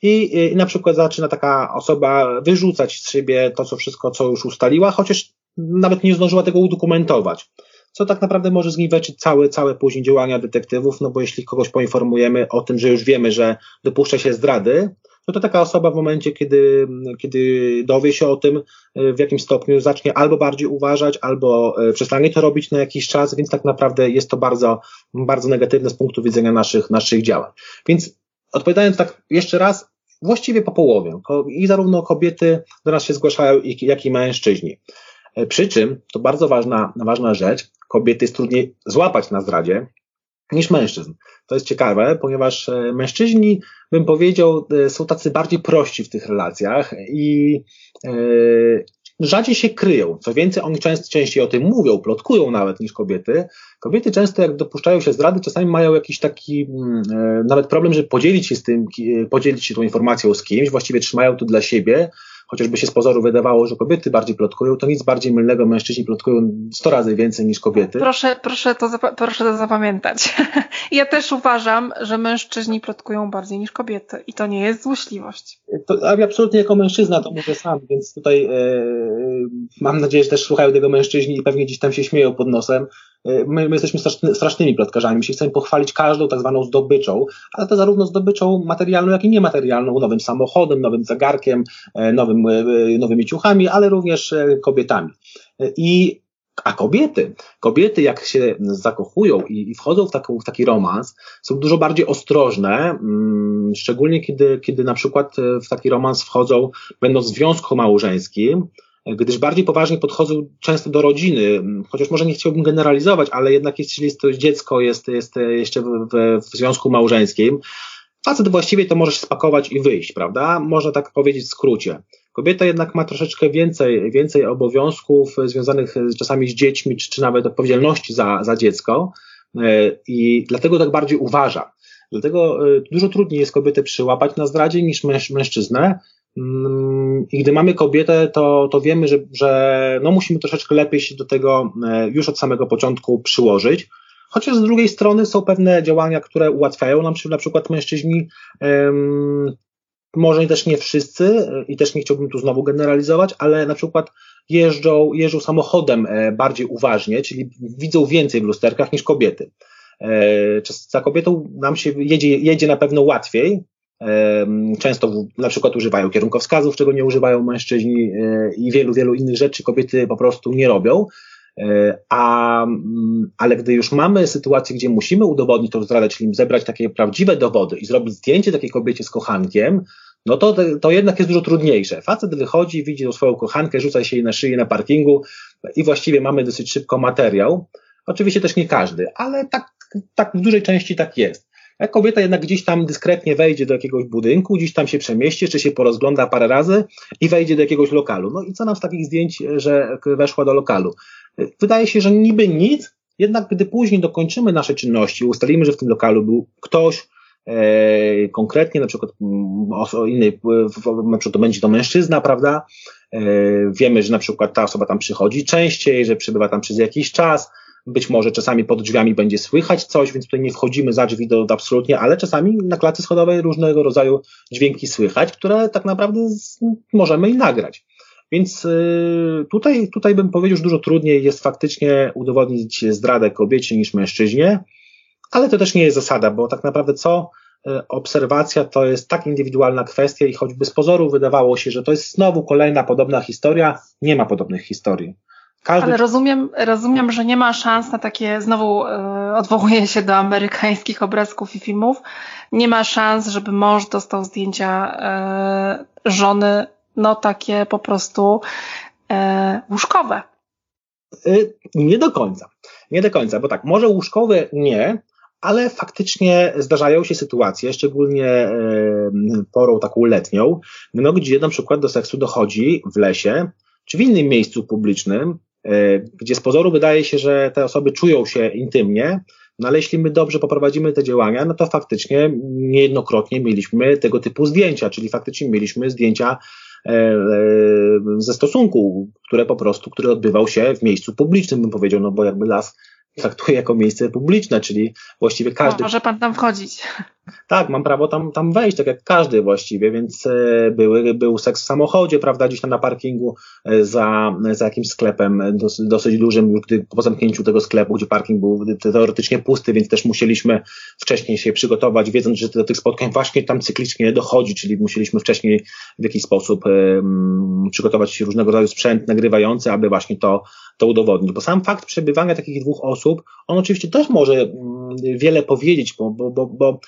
I, I na przykład zaczyna taka osoba wyrzucać z siebie to, co wszystko, co już ustaliła, chociaż nawet nie zdążyła tego udokumentować. Co tak naprawdę może zniweczyć całe, całe później działania detektywów, no bo jeśli kogoś poinformujemy o tym, że już wiemy, że dopuszcza się zdrady, no to taka osoba w momencie, kiedy, kiedy dowie się o tym w jakimś stopniu, zacznie albo bardziej uważać, albo e, przestanie to robić na jakiś czas, więc tak naprawdę jest to bardzo, bardzo negatywne z punktu widzenia naszych, naszych działań. Więc odpowiadając tak jeszcze raz, właściwie po połowie. I zarówno kobiety do nas się zgłaszają, jak i mężczyźni. E, przy czym, to bardzo ważna, ważna rzecz, kobiety jest trudniej złapać na zdradzie niż mężczyzn. To jest ciekawe, ponieważ e, mężczyźni, bym powiedział, e, są tacy bardziej prości w tych relacjach i rzadziej się kryją. Co więcej, oni często, częściej o tym mówią, plotkują nawet niż kobiety. Kobiety często, jak dopuszczają się zdrady, czasami mają jakiś taki mm, e, nawet problem, żeby podzielić się z tym, podzielić się tą informacją z kimś, właściwie trzymają to dla siebie, chociażby się z pozoru wydawało, że kobiety bardziej plotkują, to nic bardziej mylnego, mężczyźni plotkują 100 razy więcej niż kobiety. Proszę, proszę, to, proszę to zapamiętać. ja też uważam, że mężczyźni plotkują bardziej niż kobiety i to nie jest złośliwość. To, absolutnie jako mężczyzna to mówię sam, więc tutaj e, mam nadzieję, że też słuchają tego mężczyźni i pewnie gdzieś tam się śmieją pod nosem. E, my, my jesteśmy straszny, strasznymi plotkarzami, my się chcemy pochwalić każdą tak zwaną zdobyczą, ale to zarówno zdobyczą materialną, jak i niematerialną, nowym samochodem, nowym zegarkiem, e, nowym, e, nowymi ciuchami, ale również kobietami. I a kobiety, kobiety jak się zakochują i, i wchodzą w, taką, w taki romans, są dużo bardziej ostrożne, mm, szczególnie kiedy, kiedy na przykład w taki romans wchodzą, będąc w związku małżeńskim, gdyż bardziej poważnie podchodzą często do rodziny, chociaż może nie chciałbym generalizować, ale jednak jeśli jest to dziecko, jest, jest jeszcze w, w, w związku małżeńskim, facet właściwie to może się spakować i wyjść, prawda? Można tak powiedzieć w skrócie. Kobieta jednak ma troszeczkę więcej, więcej obowiązków związanych czasami z dziećmi, czy, czy nawet odpowiedzialności za, za dziecko e, i dlatego tak bardziej uważa. Dlatego e, dużo trudniej jest kobietę przyłapać na zdradzie niż męż, mężczyznę, I gdy mamy kobietę, to, to wiemy, że, że no musimy troszeczkę lepiej się do tego e, już od samego początku przyłożyć. Chociaż z drugiej strony są pewne działania, które ułatwiają nam na przykład mężczyźni, może też nie wszyscy e, i też nie chciałbym tu znowu generalizować, ale na przykład jeżdżą, jeżdżą samochodem e, bardziej uważnie, czyli widzą więcej w lusterkach niż kobiety. Za kobietą nam się jedzie, jedzie na pewno łatwiej, Często na przykład używają kierunkowskazów, czego nie używają mężczyźni e, i wielu, wielu innych rzeczy kobiety po prostu nie robią. E, a, mm, ale gdy już mamy sytuację, gdzie musimy udowodnić tą zdradę, czyli zebrać takie prawdziwe dowody i zrobić zdjęcie takiej kobiecie z kochankiem, no to, to jednak jest dużo trudniejsze. Facet wychodzi, widzi swoją kochankę, rzuca się jej na szyję na parkingu i właściwie mamy dosyć szybko materiał. Oczywiście też nie każdy, ale tak, tak w dużej części tak jest. Jak kobieta jednak gdzieś tam dyskretnie wejdzie do jakiegoś budynku, gdzieś tam się przemieści, czy się porozgląda parę razy i wejdzie do jakiegoś lokalu. No i co nam z takich zdjęć, że weszła do lokalu? Wydaje się, że niby nic, jednak gdy później dokończymy nasze czynności, ustalimy, że w tym lokalu był ktoś, e, konkretnie, na przykład mm, o innej, na przykład to będzie to mężczyzna, prawda? E, wiemy, że na przykład ta osoba tam przychodzi częściej, że przybywa tam przez jakiś czas, być może czasami pod drzwiami będzie słychać coś, więc tutaj nie wchodzimy za drzwi do, do absolutnie, ale czasami na klatce schodowej różnego rodzaju dźwięki słychać, które tak naprawdę z, możemy i nagrać. Więc y, tutaj, tutaj bym powiedział, że dużo trudniej jest faktycznie udowodnić zdradę kobiecie niż mężczyźnie, ale to też nie jest zasada, bo tak naprawdę co y, obserwacja to jest tak indywidualna kwestia i choćby z pozoru wydawało się, że to jest znowu kolejna podobna historia, nie ma podobnych historii. Każdy... Ale rozumiem, rozumiem, że nie ma szans na takie, znowu e, odwołuję się do amerykańskich obrazków i filmów, nie ma szans, żeby mąż dostał zdjęcia e, żony, no takie po prostu e, łóżkowe. Y, nie do końca. Nie do końca, bo tak, może łóżkowe nie, ale faktycznie zdarzają się sytuacje, szczególnie porą taką letnią, no, gdzie na przykład do seksu dochodzi w lesie, czy w innym miejscu publicznym, gdzie z pozoru wydaje się, że te osoby czują się intymnie, no ale jeśli my dobrze poprowadzimy te działania, no to faktycznie niejednokrotnie mieliśmy tego typu zdjęcia, czyli faktycznie mieliśmy zdjęcia e, e, ze stosunku, które po prostu, który odbywał się w miejscu publicznym, bym powiedział, no bo jakby las traktuje jako miejsce publiczne, czyli właściwie każdy. może pan tam wchodzić. Tak, mam prawo tam, tam wejść, tak jak każdy właściwie, więc e, były, był seks w samochodzie, prawda, gdzieś tam na parkingu e, za, za jakimś sklepem dosyć, dosyć dużym, gdy, po zamknięciu tego sklepu, gdzie parking był teoretycznie pusty, więc też musieliśmy wcześniej się przygotować, wiedząc, że do tych spotkań właśnie tam cyklicznie dochodzi, czyli musieliśmy wcześniej w jakiś sposób um, przygotować różnego rodzaju sprzęt nagrywający, aby właśnie to, to udowodnić. Bo sam fakt przebywania takich dwóch osób, on oczywiście też może um, wiele powiedzieć, bo, bo, bo, bo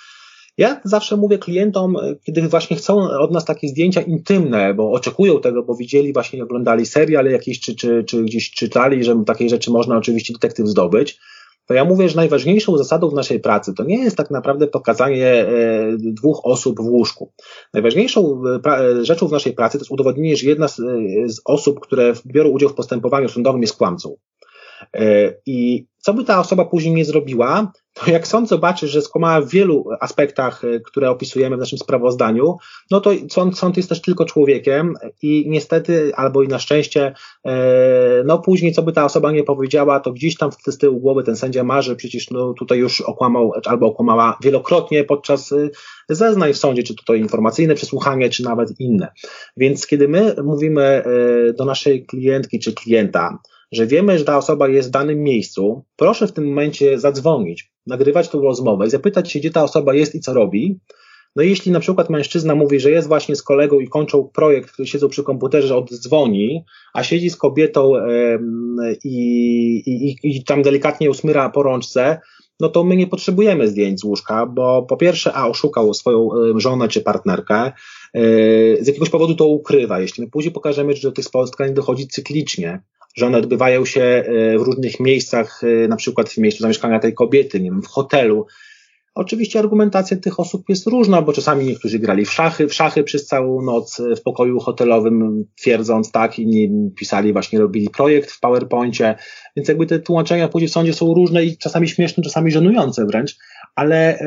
ja zawsze mówię klientom, kiedy właśnie chcą od nas takie zdjęcia intymne, bo oczekują tego, bo widzieli, właśnie oglądali serial jakiś, czy, czy, czy gdzieś czytali, że takiej rzeczy można oczywiście detektyw zdobyć, to ja mówię, że najważniejszą zasadą w naszej pracy to nie jest tak naprawdę pokazanie e, dwóch osób w łóżku. Najważniejszą e, rzeczą w naszej pracy to jest udowodnienie, że jedna z osób, które biorą udział w postępowaniu sądowym jest kłamcą. E, I co by ta osoba później nie zrobiła, to jak sąd zobaczy, że skłamała w wielu aspektach, e, które opisujemy w naszym sprawozdaniu, no to sąd, sąd jest też tylko człowiekiem i niestety, albo i na szczęście, e, no później, co by ta osoba nie powiedziała, to gdzieś tam z tyłu głowy ten sędzia marzy, przecież no tutaj już okłamał, albo okłamała wielokrotnie podczas zeznań w sądzie, czy to, to informacyjne przesłuchanie, czy nawet inne. Więc kiedy my mówimy do naszej klientki czy klienta, że wiemy, że ta osoba jest w danym miejscu, proszę w tym momencie zadzwonić, nagrywać tą rozmowę i zapytać się, gdzie ta osoba jest i co robi. No i jeśli na przykład mężczyzna mówi, że jest właśnie z kolegą i kończą projekt, który siedzą przy komputerze, oddzwoni, a siedzi z kobietą i, i, i tam delikatnie usmyra po rączce, no to my nie potrzebujemy zdjęć z łóżka, bo po pierwsze, a oszukał swoją żonę czy partnerkę, e, z jakiegoś powodu to ukrywa. Jeśli my później pokażemy, że do tych spotkań dochodzi cyklicznie, że one odbywają się e, w różnych miejscach, e, na przykład w miejscu zamieszkania tej kobiety, nie wiem, w hotelu. Oczywiście argumentacja tych osób jest różna, bo czasami niektórzy grali w szachy, w szachy przez całą noc w pokoju hotelowym, twierdząc tak, inni pisali właśnie, robili projekt w PowerPoincie, więc jakby te tłumaczenia później w sądzie są różne i czasami śmieszne, czasami żenujące wręcz, ale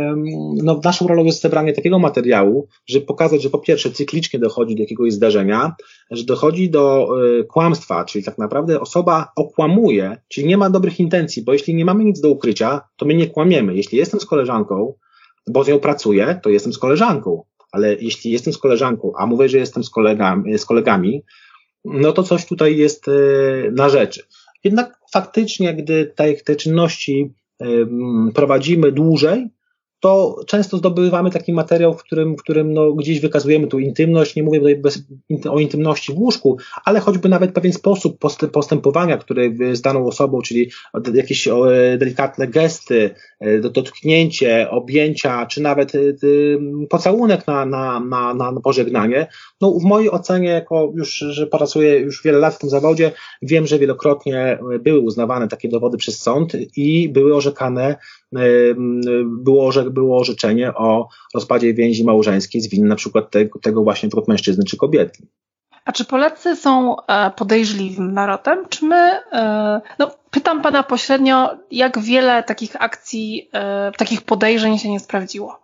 no, naszą rolą jest zebranie takiego materiału, żeby pokazać, że po pierwsze cyklicznie dochodzi do jakiegoś zdarzenia, że dochodzi do y, kłamstwa, czyli tak naprawdę osoba okłamuje, czyli nie ma dobrych intencji, bo jeśli nie mamy nic do ukrycia, to my nie kłamiemy. Jeśli jestem z koleżanką, bo z nią pracuję, to jestem z koleżanką, ale jeśli jestem z koleżanką, a mówię, że jestem z kolegami, z kolegami no to coś tutaj jest y, na rzeczy. Jednak faktycznie, gdy te, te czynności prowadzimy dłużej, to często zdobywamy taki materiał, w którym, w którym no, gdzieś wykazujemy tu intymność, nie mówię tutaj bez, o intymności w łóżku, ale choćby nawet pewien sposób postępowania, który z daną osobą, czyli jakieś delikatne gesty, e, dotknięcie, objęcia, czy nawet e, pocałunek na, na, na, na pożegnanie. No, w mojej ocenie, jako już, że pracuję już wiele lat w tym zawodzie, wiem, że wielokrotnie były uznawane takie dowody przez sąd i były orzekane było, że było orzeczenie o rozpadzie więzi małżeńskiej z winy na przykład tego, tego właśnie tylko mężczyzny czy kobiety. A czy Polacy są e, podejrzliwym narodem? Czy my, e, no pytam Pana pośrednio, jak wiele takich akcji, e, takich podejrzeń się nie sprawdziło?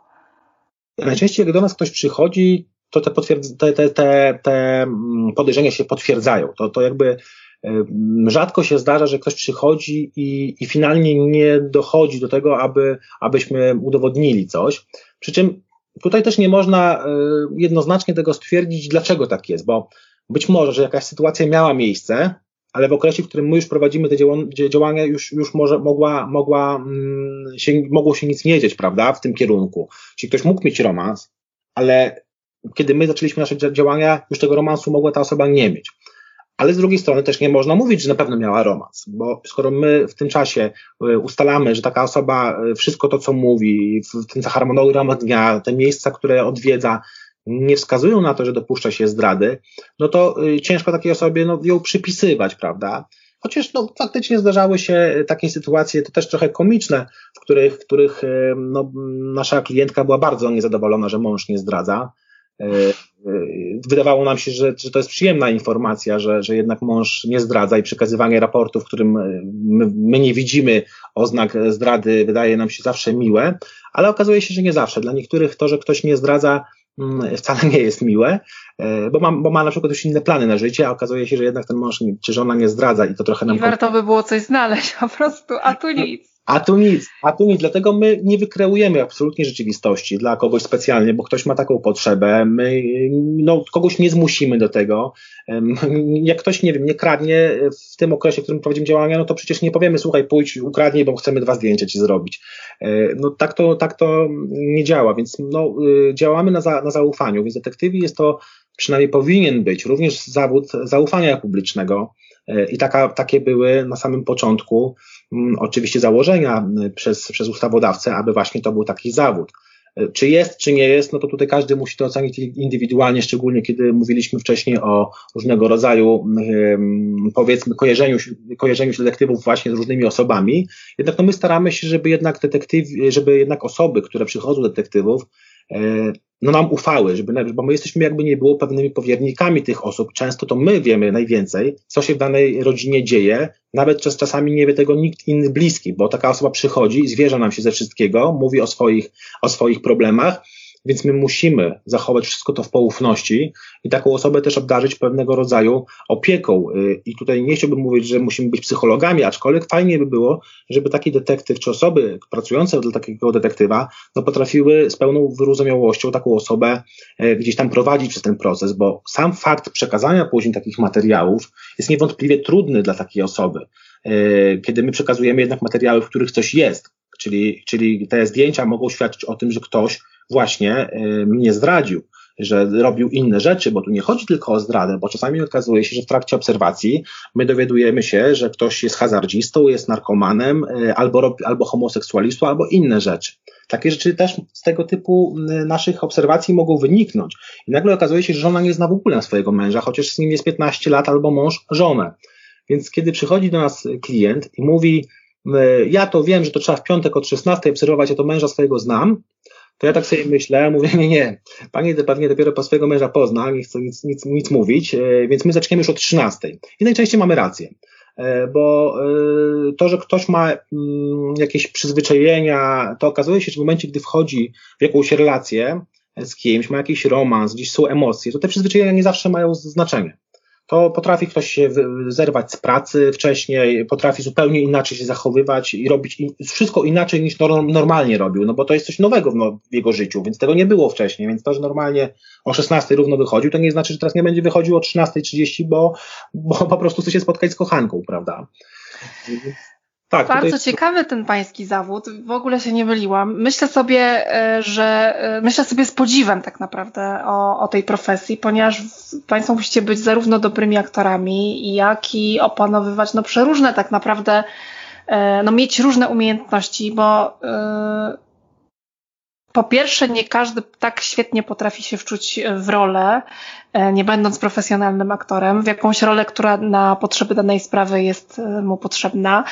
Najczęściej jak do nas ktoś przychodzi, to te, te, te, te, te mm, podejrzenia się potwierdzają. To, to jakby Rzadko się zdarza, że ktoś przychodzi i, i finalnie nie dochodzi do tego, aby, abyśmy udowodnili coś. Przy czym tutaj też nie można e, jednoznacznie tego stwierdzić, dlaczego tak jest, bo być może, że jakaś sytuacja miała miejsce, ale w okresie, w którym my już prowadzimy te działania, już, już może mogła, mogła mm, się, mogło się nic nie dzieć, prawda, w tym kierunku. Czyli ktoś mógł mieć romans, ale kiedy my zaczęliśmy nasze działania, już tego romansu mogła ta osoba nie mieć. Ale z drugiej strony też nie można mówić, że na pewno miała romans, bo skoro my w tym czasie y, ustalamy, że taka osoba y, wszystko to, co mówi, tym harmonogram dnia, te miejsca, które odwiedza, nie wskazują na to, że dopuszcza się zdrady, no to y, ciężko takiej osobie no, ją przypisywać, prawda? Chociaż no, faktycznie zdarzały się takie sytuacje, to też trochę komiczne, w których, w których no, nasza klientka była bardzo niezadowolona, że mąż nie zdradza. E, e, wydawało nam się, że, że to jest przyjemna informacja, że, że jednak mąż nie zdradza i przekazywanie raportu, w którym e, my, my, nie widzimy oznak zdrady, wydaje nam się zawsze miłe, ale okazuje się, że nie zawsze. Dla niektórych to, że ktoś nie zdradza, mm, wcale nie jest miłe, bo ma, bo ma na przykład już inne plany na życie, a okazuje się, że jednak ten mąż czy żona nie zdradza i to trochę nam... I warto by było coś znaleźć po prostu, a tu nic. A tu nic, a tu nic, dlatego my nie wykreujemy absolutnie rzeczywistości dla kogoś specjalnie, bo ktoś ma taką potrzebę, my no, kogoś nie zmusimy do tego. Jak ktoś, nie wiem, nie kradnie w tym okresie, w którym prowadzimy działania, no to przecież nie powiemy, słuchaj, pójdź, ukradnij, bo chcemy dwa zdjęcia ci zrobić. E, no tak to, tak to nie działa, więc no, y, działamy na, za, na zaufaniu, więc detektywi jest to, przynajmniej powinien być, również zawód zaufania publicznego e, i taka, takie były na samym początku Mm, oczywiście założenia y, przez, przez ustawodawcę, aby właśnie to był taki zawód. Y, czy jest, czy nie jest, no to tutaj każdy musi to ocenić indywidualnie, szczególnie kiedy mówiliśmy wcześniej o różnego rodzaju, powiedzmy, kojarzeniu, kojarzeniu się detektywów właśnie z różnymi osobami. Jednak no my staramy się, żeby jednak detektyw, żeby jednak osoby, które przychodzą do detektywów, e, no nam ufały, żeby, bo my jesteśmy jakby nie było pewnymi powiernikami tych osób. Często to my wiemy najwięcej, co się w danej rodzinie dzieje, nawet czas, czasami nie wie tego nikt inny bliski, bo taka osoba przychodzi, zwierza nam się ze wszystkiego, mówi o swoich, o swoich problemach, więc my musimy zachować wszystko to w poufności i taką osobę też obdarzyć pewnego rodzaju opieką. Y, I tutaj nie chciałbym mówić, że musimy być psychologami, aczkolwiek fajnie by było, żeby taki detektyw, czy osoby pracujące dla takiego detektywa, no potrafiły z pełną wyrozumiałością taką osobę y, gdzieś tam prowadzić przez ten proces, bo sam fakt przekazania później takich materiałów jest niewątpliwie trudny dla takiej osoby. Y, kiedy my przekazujemy jednak materiały, w których coś jest, czyli, czyli te zdjęcia mogą świadczyć o tym, że ktoś właśnie y, mnie zdradził, że robił inne rzeczy, bo tu nie chodzi tylko o zdradę, bo czasami okazuje się, że w trakcie obserwacji my dowiadujemy się, że ktoś jest hazardzistą, jest narkomanem, y, albo, albo homoseksualistą, albo inne rzeczy. Takie rzeczy też z tego typu y, naszych obserwacji mogą wyniknąć. I nagle okazuje się, że żona nie zna w ogóle swojego męża, chociaż z nim jest 15 lat, albo mąż żonę. Więc kiedy przychodzi do nas klient i mówi, ja to wiem, że to trzeba w piątek od 16 obserwować, ja to męża swojego znam, to ja tak sobie myślę, mówię, nie, nie, pani pewnie dopiero po swojego męża pozna, nie chcę nic, nic, nic mówić, e, więc my zaczniemy już od 13. I najczęściej mamy rację, e, bo e, to, że ktoś ma mm, jakieś przyzwyczajenia, to okazuje się, że w momencie, gdy wchodzi w jakąś relację z kimś, ma jakiś romans, gdzieś są emocje, to te przyzwyczajenia nie zawsze mają znaczenie to potrafi ktoś się zerwać z pracy wcześniej, potrafi zupełnie inaczej się zachowywać i robić wszystko inaczej niż normalnie robił, no bo to jest coś nowego w jego życiu, więc tego nie było wcześniej, więc to, że normalnie o 16 równo wychodził, to nie znaczy, że teraz nie będzie wychodził o 13.30, bo, bo po prostu chce się spotkać z kochanką, prawda? Tak, Bardzo tutaj... ciekawy ten pański zawód. W ogóle się nie myliłam. Myślę sobie, e, że e, myślę sobie z podziwem tak naprawdę o, o tej profesji, ponieważ Państwo musicie być zarówno dobrymi aktorami, jak i opanowywać no przeróżne tak naprawdę, e, no mieć różne umiejętności, bo po pierwsze, nie każdy tak świetnie potrafi się wczuć w rolę, e, nie będąc profesjonalnym aktorem, w jakąś rolę, która na potrzeby danej sprawy jest e, mu potrzebna.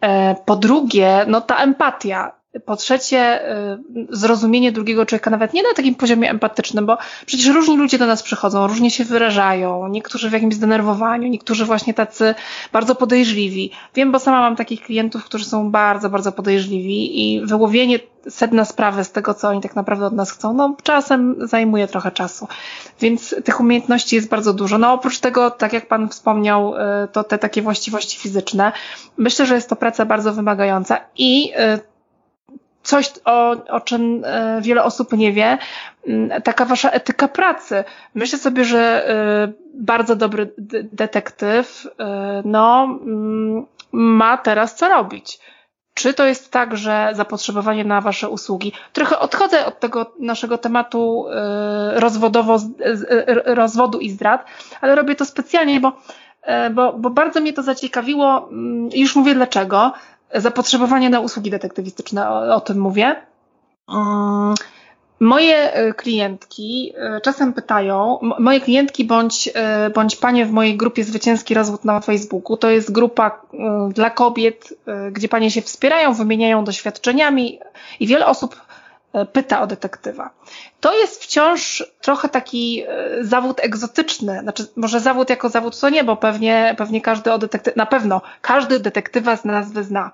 E, po drugie, no ta empatia. Po trzecie, y, zrozumienie drugiego człowieka, nawet nie na takim poziomie empatycznym, bo przecież różni ludzie do nas przychodzą, różnie się wyrażają, niektórzy w jakimś zdenerwowaniu, niektórzy właśnie tacy bardzo podejrzliwi. Wiem, bo sama mam takich klientów, którzy są bardzo, bardzo podejrzliwi i wyłowienie sedna sprawy z tego, co oni tak naprawdę od nas chcą, no czasem zajmuje trochę czasu. Więc tych umiejętności jest bardzo dużo. No oprócz tego, tak jak Pan wspomniał, y, to te takie właściwości fizyczne. Myślę, że jest to praca bardzo wymagająca i y, coś, o, o czym e, wiele osób nie wie, mm, taka wasza etyka pracy. Myślę sobie, że e, bardzo dobry detektyw, e, no, mm, ma teraz co robić. Czy to jest tak, że zapotrzebowanie na Wasze usługi? Trochę odchodzę od tego naszego tematu rozwodowo, rozwodu i zdrad, ale robię to specjalnie, bo, bo, bo bardzo mnie to zaciekawiło. Mm, już mówię dlaczego zapotrzebowanie na usługi detektywistyczne, o, o tym mówię. Mm, moje e, klientki e, czasem pytają, moje klientki bądź, e, bądź panie w mojej grupie Zwycięski Rozwód na Facebooku, to jest grupa dla kobiet, gdzie panie się wspierają, wymieniają doświadczeniami i wiele osób pyta o detektywa. To jest wciąż trochę taki e, zawód egzotyczny, znaczy może zawód jako zawód to nie, bo pewnie, pewnie każdy o detektyw, na pewno każdy detektywa z nazwy zna,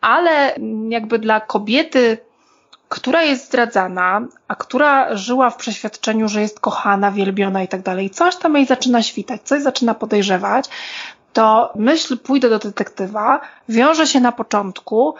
ale jakby dla kobiety, która jest zdradzana, a która żyła w przeświadczeniu, że jest kochana, wielbiona i tak dalej, coś tam jej zaczyna świtać, coś zaczyna podejrzewać, to myśl pójdę do detektywa wiąże się na początku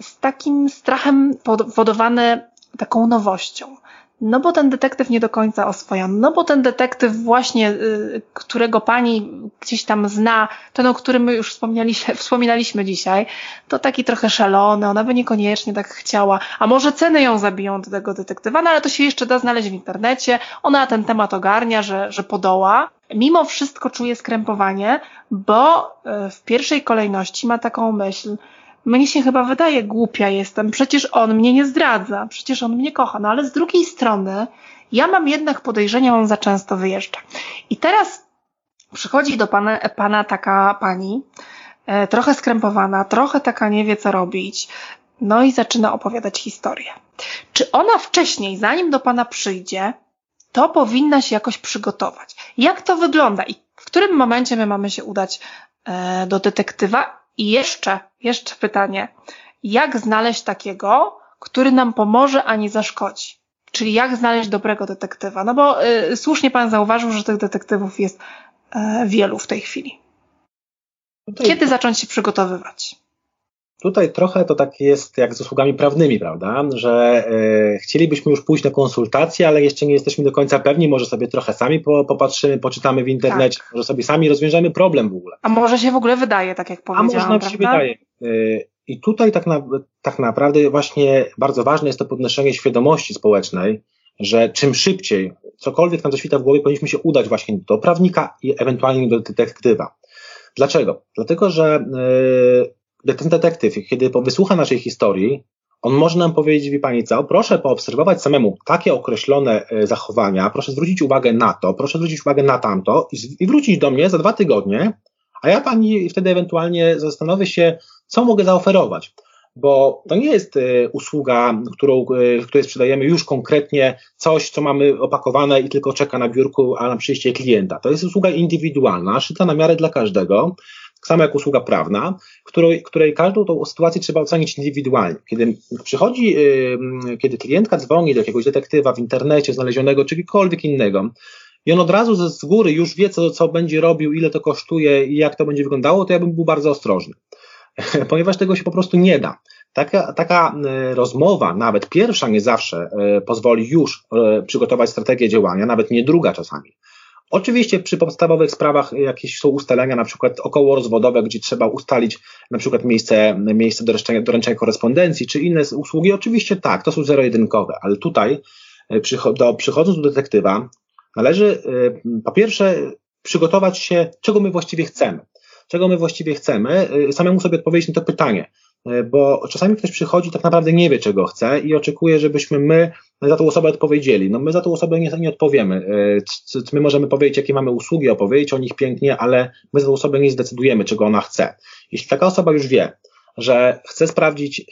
z takim strachem powodowane taką nowością. No bo ten detektyw nie do końca oswoja, no bo ten detektyw właśnie, y, którego pani gdzieś tam zna, ten o którym już wspominaliśmy dzisiaj, to taki trochę szalony, ona by niekoniecznie tak chciała, a może ceny ją zabiją do tego detektywa, no ale to się jeszcze da znaleźć w internecie, ona ten temat ogarnia, że, że podoła. Mimo wszystko czuje skrępowanie, bo y, w pierwszej kolejności ma taką myśl, mnie się chyba wydaje głupia jestem, przecież on mnie nie zdradza, przecież on mnie kocha, no ale z drugiej strony ja mam jednak podejrzenia, on za często wyjeżdża. I teraz przychodzi do pana, pana taka pani, e, trochę skrępowana, trochę taka nie wie co robić, no i zaczyna opowiadać historię. Czy ona wcześniej, zanim do pana przyjdzie, to powinna się jakoś przygotować? Jak to wygląda i w którym momencie my mamy się udać e, do detektywa i jeszcze, jeszcze pytanie, jak znaleźć takiego, który nam pomoże, a nie zaszkodzi? Czyli jak znaleźć dobrego detektywa? No bo y, słusznie pan zauważył, że tych detektywów jest y, wielu w tej chwili. Tutaj, Kiedy zacząć się przygotowywać? Tutaj trochę to tak jest jak z usługami prawnymi, prawda? Że y, chcielibyśmy już pójść na konsultację, ale jeszcze nie jesteśmy do końca pewni, może sobie trochę sami po, popatrzymy, poczytamy w internecie, tak. może sobie sami rozwiążemy problem w ogóle. A może się w ogóle wydaje, tak jak powiedziałam, A może nam się wydaje. Y, I tutaj tak, na, tak naprawdę właśnie bardzo ważne jest to podnoszenie świadomości społecznej, że czym szybciej cokolwiek nam zaświta w głowie, powinniśmy się udać właśnie do prawnika i ewentualnie do detektywa. Dlaczego? Dlatego, że yy, ten detektyw, kiedy wysłucha naszej historii, on może nam powiedzieć, wie pani co, proszę poobserwować samemu takie określone y, zachowania, proszę zwrócić uwagę na to, proszę zwrócić uwagę na tamto i, wrócić do mnie za dwa tygodnie, a ja pani wtedy ewentualnie zastanowię się, co mogę zaoferować bo to nie jest y, usługa, którą, y, której sprzedajemy już konkretnie coś, co mamy opakowane i tylko czeka na biurku, a na przyjście klienta. To jest usługa indywidualna, szyta na miarę dla każdego, tak samo jak usługa prawna, której, której każdą tą sytuację trzeba ocenić indywidualnie. Kiedy przychodzi, y, kiedy klientka dzwoni do jakiegoś detektywa w internecie znalezionego, czegokolwiek innego, i on od razu z góry już wie, co, co będzie robił, ile to kosztuje i jak to będzie wyglądało, to ja bym był bardzo ostrożny. ponieważ tego się po prostu nie da. Taka, taka e, rozmowa, nawet pierwsza nie zawsze e, pozwoli już przygotować strategię działania, nawet nie druga czasami. Oczywiście przy podstawowych sprawach jakieś są ustalenia, na przykład około rozwodowe, gdzie trzeba ustalić na przykład miejsce, miejsce doręczenia, doręczenia korespondencji, czy inne usługi, oczywiście tak, to są zero-jedynkowe, ale tutaj do, przychodząc do detektywa, należy po pierwsze przygotować się, czego my właściwie chcemy. Czego my właściwie chcemy, y, samemu sobie odpowiedzieć na to pytanie. Y, bo czasami ktoś przychodzi, tak naprawdę nie wie, czego chce i oczekuje, żebyśmy my za tą osobę odpowiedzieli. No my za tą osobę nie, nie odpowiemy. Y, my możemy powiedzieć, jakie mamy usługi, opowiedzieć o nich pięknie, ale my za tą osobę nie zdecydujemy, czego ona chce. Jeśli taka osoba już wie, że chce sprawdzić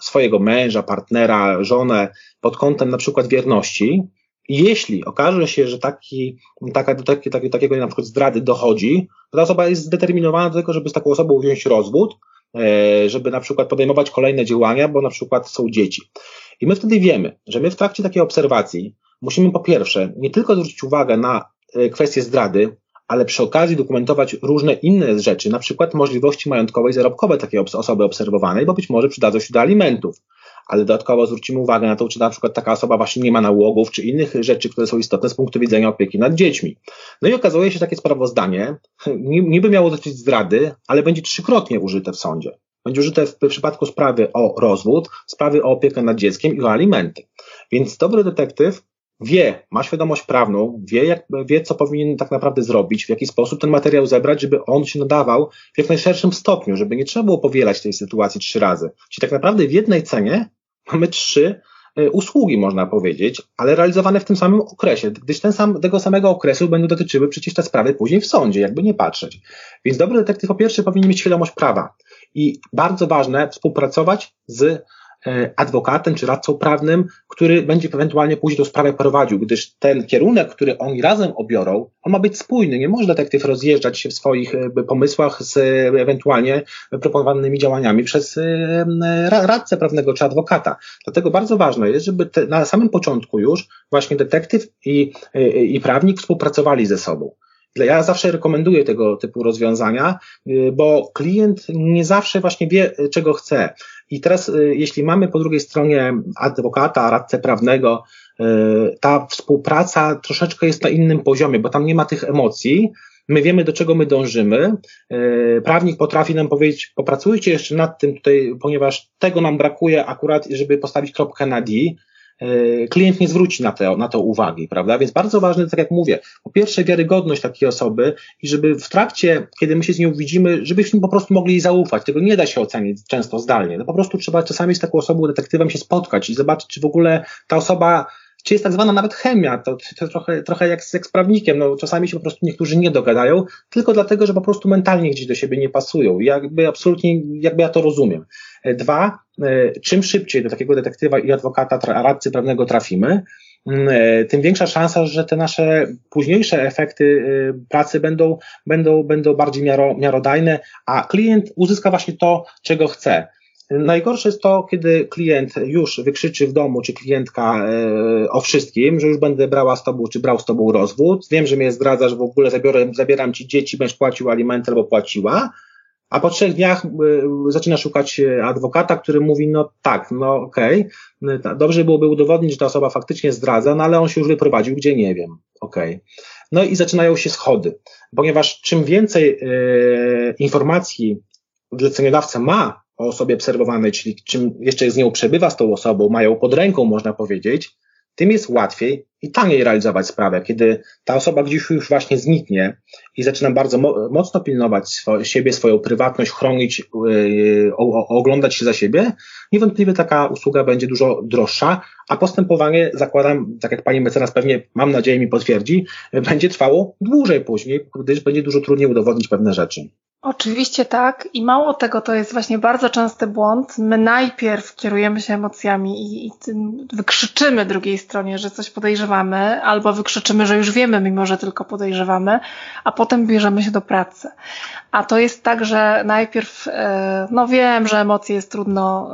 swojego męża, partnera, żonę pod kątem na przykład wierności, jeśli okaże się, że taki, taka, taki, taki, takiego na przykład zdrady dochodzi, to ta osoba jest zdeterminowana do tego, żeby z taką osobą wziąć rozwód, e, żeby na przykład podejmować kolejne działania, bo na przykład są dzieci. I my wtedy wiemy, że my w trakcie takiej obserwacji musimy po pierwsze nie tylko zwrócić uwagę na e, kwestie zdrady, ale przy okazji dokumentować różne inne rzeczy, na przykład możliwości majątkowe i zarobkowe takiej osoby obserwowanej, bo być może przydadzą się do alimentów ale dodatkowo zwrócimy uwagę na to, czy na przykład taka osoba właśnie nie ma nałogów, czy innych rzeczy, które są istotne z punktu widzenia opieki nad dziećmi. No i okazuje się, takie sprawozdanie niby miało dotyczyć zdrady, ale będzie trzykrotnie użyte w sądzie. Będzie użyte w, w przypadku sprawy o rozwód, sprawy o opiekę nad dzieckiem i o alimenty. Więc dobry detektyw wie, ma świadomość prawną, wie, jak, wie, co powinien tak naprawdę zrobić, w jaki sposób ten materiał zebrać, żeby on się nadawał w jak najszerszym stopniu, żeby nie trzeba było powielać tej sytuacji trzy razy. Czyli tak naprawdę w jednej cenie mamy trzy e, usługi, można powiedzieć, ale realizowane w tym samym okresie, gdyż ten sam, tego samego okresu będą dotyczyły przecież te sprawy później w sądzie, jakby nie patrzeć. Więc dobry detektyw po pierwsze powinien mieć świadomość prawa i bardzo ważne współpracować z adwokatem czy radcą prawnym, który będzie ewentualnie później tą sprawę prowadził, gdyż ten kierunek, który oni razem obiorą, on ma być spójny. Nie może detektyw rozjeżdżać się w swoich e, pomysłach z ewentualnie proponowanymi działaniami przez e, radcę prawnego czy adwokata. Dlatego bardzo ważne jest, żeby te, na samym początku już właśnie detektyw i, i prawnik współpracowali ze sobą. Ja zawsze rekomenduję tego typu rozwiązania, bo klient nie zawsze właśnie wie, czego chce. I teraz, jeśli mamy po drugiej stronie adwokata, radcę prawnego, ta współpraca troszeczkę jest na innym poziomie, bo tam nie ma tych emocji, my wiemy, do czego my dążymy. E, prawnik potrafi nam powiedzieć, popracujcie jeszcze nad tym tutaj, ponieważ tego nam brakuje akurat, żeby postawić kropkę na D. E, klient nie zwróci na to, na to uwagi, prawda? Więc bardzo ważne, tak jak mówię, po pierwsze wiarygodność takiej osoby i żeby w trakcie, kiedy my się z nią widzimy, żebyśmy po prostu mogli jej zaufać. Tego nie da się ocenić często zdalnie. No po prostu trzeba czasami z taką osobą, detektywem się spotkać i zobaczyć, czy w ogóle ta osoba czy jest tak zwana nawet chemia, to, to trochę, trochę jak z eksprawnikiem, no czasami się po prostu niektórzy nie dogadają, tylko dlatego, że po prostu mentalnie gdzieś do siebie nie pasują. Jakby absolutnie, jakby ja to rozumiem. E, dwa, e, czym szybciej do takiego detektywa i adwokata, radcy prawnego trafimy, mm, e, tym większa szansa, że te nasze późniejsze efekty pracy będą, będą, będą bardziej miaro, miarodajne, a klient uzyska właśnie to, czego chce. Najgorsze jest to, kiedy klient już wykrzyczy w domu, czy klientka e, o wszystkim, że już będę brała z tobą, czy brał z tobą rozwód, wiem, że mnie zdradzasz, w ogóle zabiorę, zabieram ci dzieci, będziesz płacił alimenty albo płaciła, a po trzech dniach e, zaczyna szukać adwokata, który mówi, no tak, no okej, okay, dobrze byłoby udowodnić, że ta osoba faktycznie zdradza, no ale on się już wyprowadził, gdzie nie wiem, okej. Okay. No i zaczynają się schody, ponieważ czym więcej e, informacji zleceniodawca ma o osobie obserwowanej, czyli czym jeszcze z nią przebywa z tą osobą, mają pod ręką, można powiedzieć, tym jest łatwiej i taniej realizować sprawę. Kiedy ta osoba gdzieś już właśnie zniknie i zaczyna bardzo mo mocno pilnować swo siebie, swoją prywatność, chronić, yy, oglądać się za siebie, niewątpliwie taka usługa będzie dużo droższa, a postępowanie, zakładam, tak jak pani mecenas pewnie, mam nadzieję, mi potwierdzi, będzie trwało dłużej później, gdyż będzie dużo trudniej udowodnić pewne rzeczy. Oczywiście tak i mało tego, to jest właśnie bardzo częsty błąd. My najpierw kierujemy się emocjami i, i wykrzyczymy drugiej stronie, że coś podejrzewamy, albo wykrzyczymy, że już wiemy, mimo że tylko podejrzewamy, a potem bierzemy się do pracy. A to jest tak, że najpierw, e, no wiem, że emocje jest trudno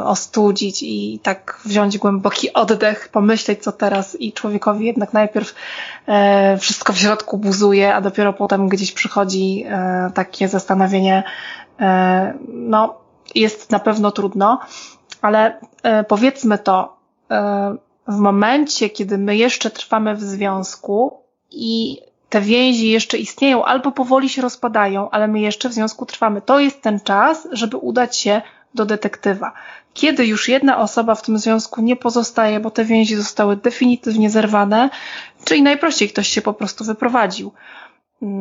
e, ostudzić i tak wziąć głęboki oddech, pomyśleć co teraz i człowiekowi jednak najpierw e, wszystko w środku buzuje, a dopiero potem gdzieś przychodzi takie zastanowienie, no jest na pewno trudno, ale powiedzmy to, w momencie, kiedy my jeszcze trwamy w związku i te więzi jeszcze istnieją albo powoli się rozpadają, ale my jeszcze w związku trwamy. To jest ten czas, żeby udać się do detektywa. Kiedy już jedna osoba w tym związku nie pozostaje, bo te więzi zostały definitywnie zerwane, czyli najprościej ktoś się po prostu wyprowadził,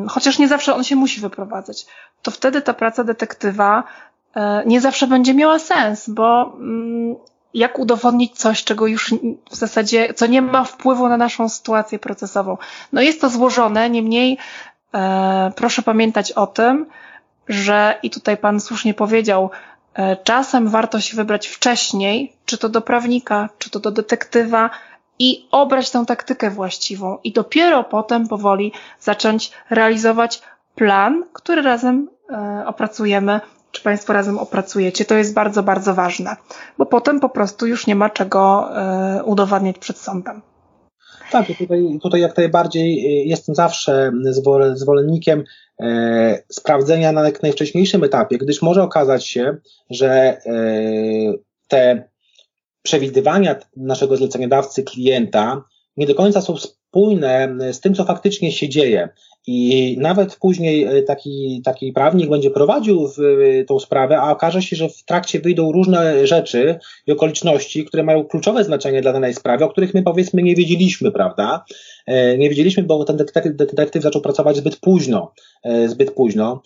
chociaż nie zawsze on się musi wyprowadzać, to wtedy ta praca detektywa e, nie zawsze będzie miała sens, bo mm, jak udowodnić coś, czego już w zasadzie, co nie ma wpływu na naszą sytuację procesową. No jest to złożone, niemniej e, proszę pamiętać o tym, że i tutaj Pan słusznie powiedział, e, czasem warto się wybrać wcześniej, czy to do prawnika, czy to do detektywa i obrać tę taktykę właściwą i dopiero potem powoli zacząć realizować plan, który razem e, opracujemy czy Państwo razem opracujecie. To jest bardzo, bardzo ważne, bo potem po prostu już nie ma czego e, udowadniać przed sądem. Tak, tutaj, tutaj jak najbardziej e, jestem zawsze zwolennikiem sprawdzenia na jak najwcześniejszym etapie, gdyż może okazać się, że te przewidywania naszego zleceniodawcy klienta nie do końca są spójne z tym, co faktycznie się dzieje. I nawet później e, taki, taki prawnik będzie prowadził w, e, tą sprawę, a okaże się, że w trakcie wyjdą różne rzeczy i okoliczności, które mają kluczowe znaczenie dla danej sprawy, o których my powiedzmy nie wiedzieliśmy, prawda? E, nie wiedzieliśmy, bo ten detektyw zaczął pracować zbyt późno, zbyt późno,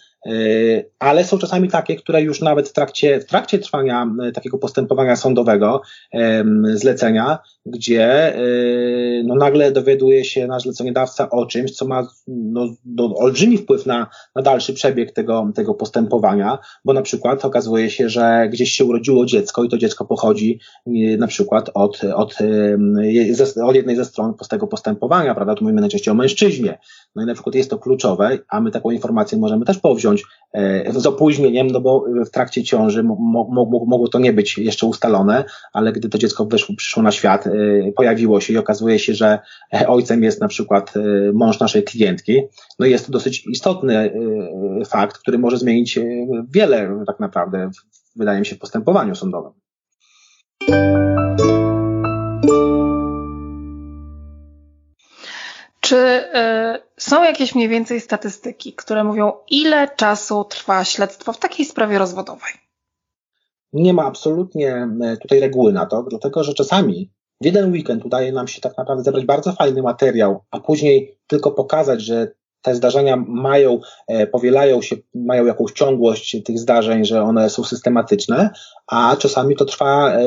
ale są czasami takie, które już nawet w trakcie, w trakcie trwania takiego postępowania sądowego, zlecenia, gdzie no, nagle dowiaduje się nasz zleceniodawca o czymś, co ma no, no, olbrzymi wpływ na, na dalszy przebieg tego, tego postępowania, bo na przykład okazuje się, że gdzieś się urodziło dziecko i to dziecko pochodzi na przykład od, od, od jednej ze stron tego postępowania, prawda? Tu mówimy najczęściej o mężczyźnie. No i na przykład jest to kluczowe, a my taką informację możemy też powziąć e, z opóźnieniem, no bo w trakcie ciąży mogło to nie być jeszcze ustalone, ale gdy to dziecko wyszło, przyszło na świat, e, pojawiło się i okazuje się, że ojcem jest na przykład e, mąż naszej klientki, no jest to dosyć istotny fakt, który może zmienić wiele tak naprawdę wydaje mi się, w postępowaniu sądowym. Czy y, są jakieś mniej więcej statystyki, które mówią, ile czasu trwa śledztwo w takiej sprawie rozwodowej? Nie ma absolutnie e, tutaj reguły na to, dlatego że czasami w jeden weekend udaje nam się tak naprawdę zebrać bardzo fajny materiał, a później tylko pokazać, że te zdarzenia mają, e, powielają się, mają jakąś ciągłość tych zdarzeń, że one są systematyczne, a czasami to trwa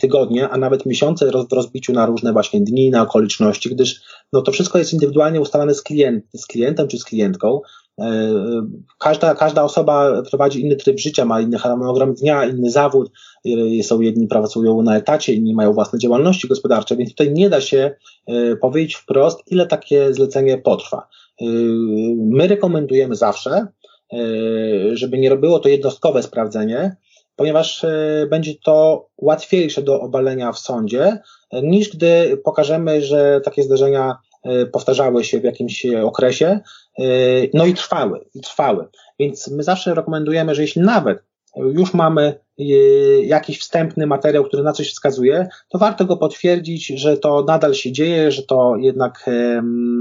tygodnie, a nawet miesiące w rozbiciu na różne właśnie dni, na okoliczności, gdyż no to wszystko jest indywidualnie ustalane z, klient, z klientem czy z klientką. E, każda, każda osoba prowadzi inny tryb życia, ma inny harmonogram dnia, inny zawód. Są jedni pracują na etacie, inni mają własne działalności gospodarcze, więc tutaj nie da się powiedzieć wprost, ile takie zlecenie potrwa. My rekomendujemy zawsze, żeby nie robiło to jednostkowe sprawdzenie, ponieważ yy, będzie to łatwiejsze do obalenia w sądzie, niż gdy pokażemy, że takie zdarzenia powtarzały się w jakimś okresie, no i trwały, i trwały. Więc my zawsze rekomendujemy, że jeśli nawet już mamy jakiś wstępny materiał, który na coś wskazuje, to warto go potwierdzić, że to nadal się dzieje, że to jednak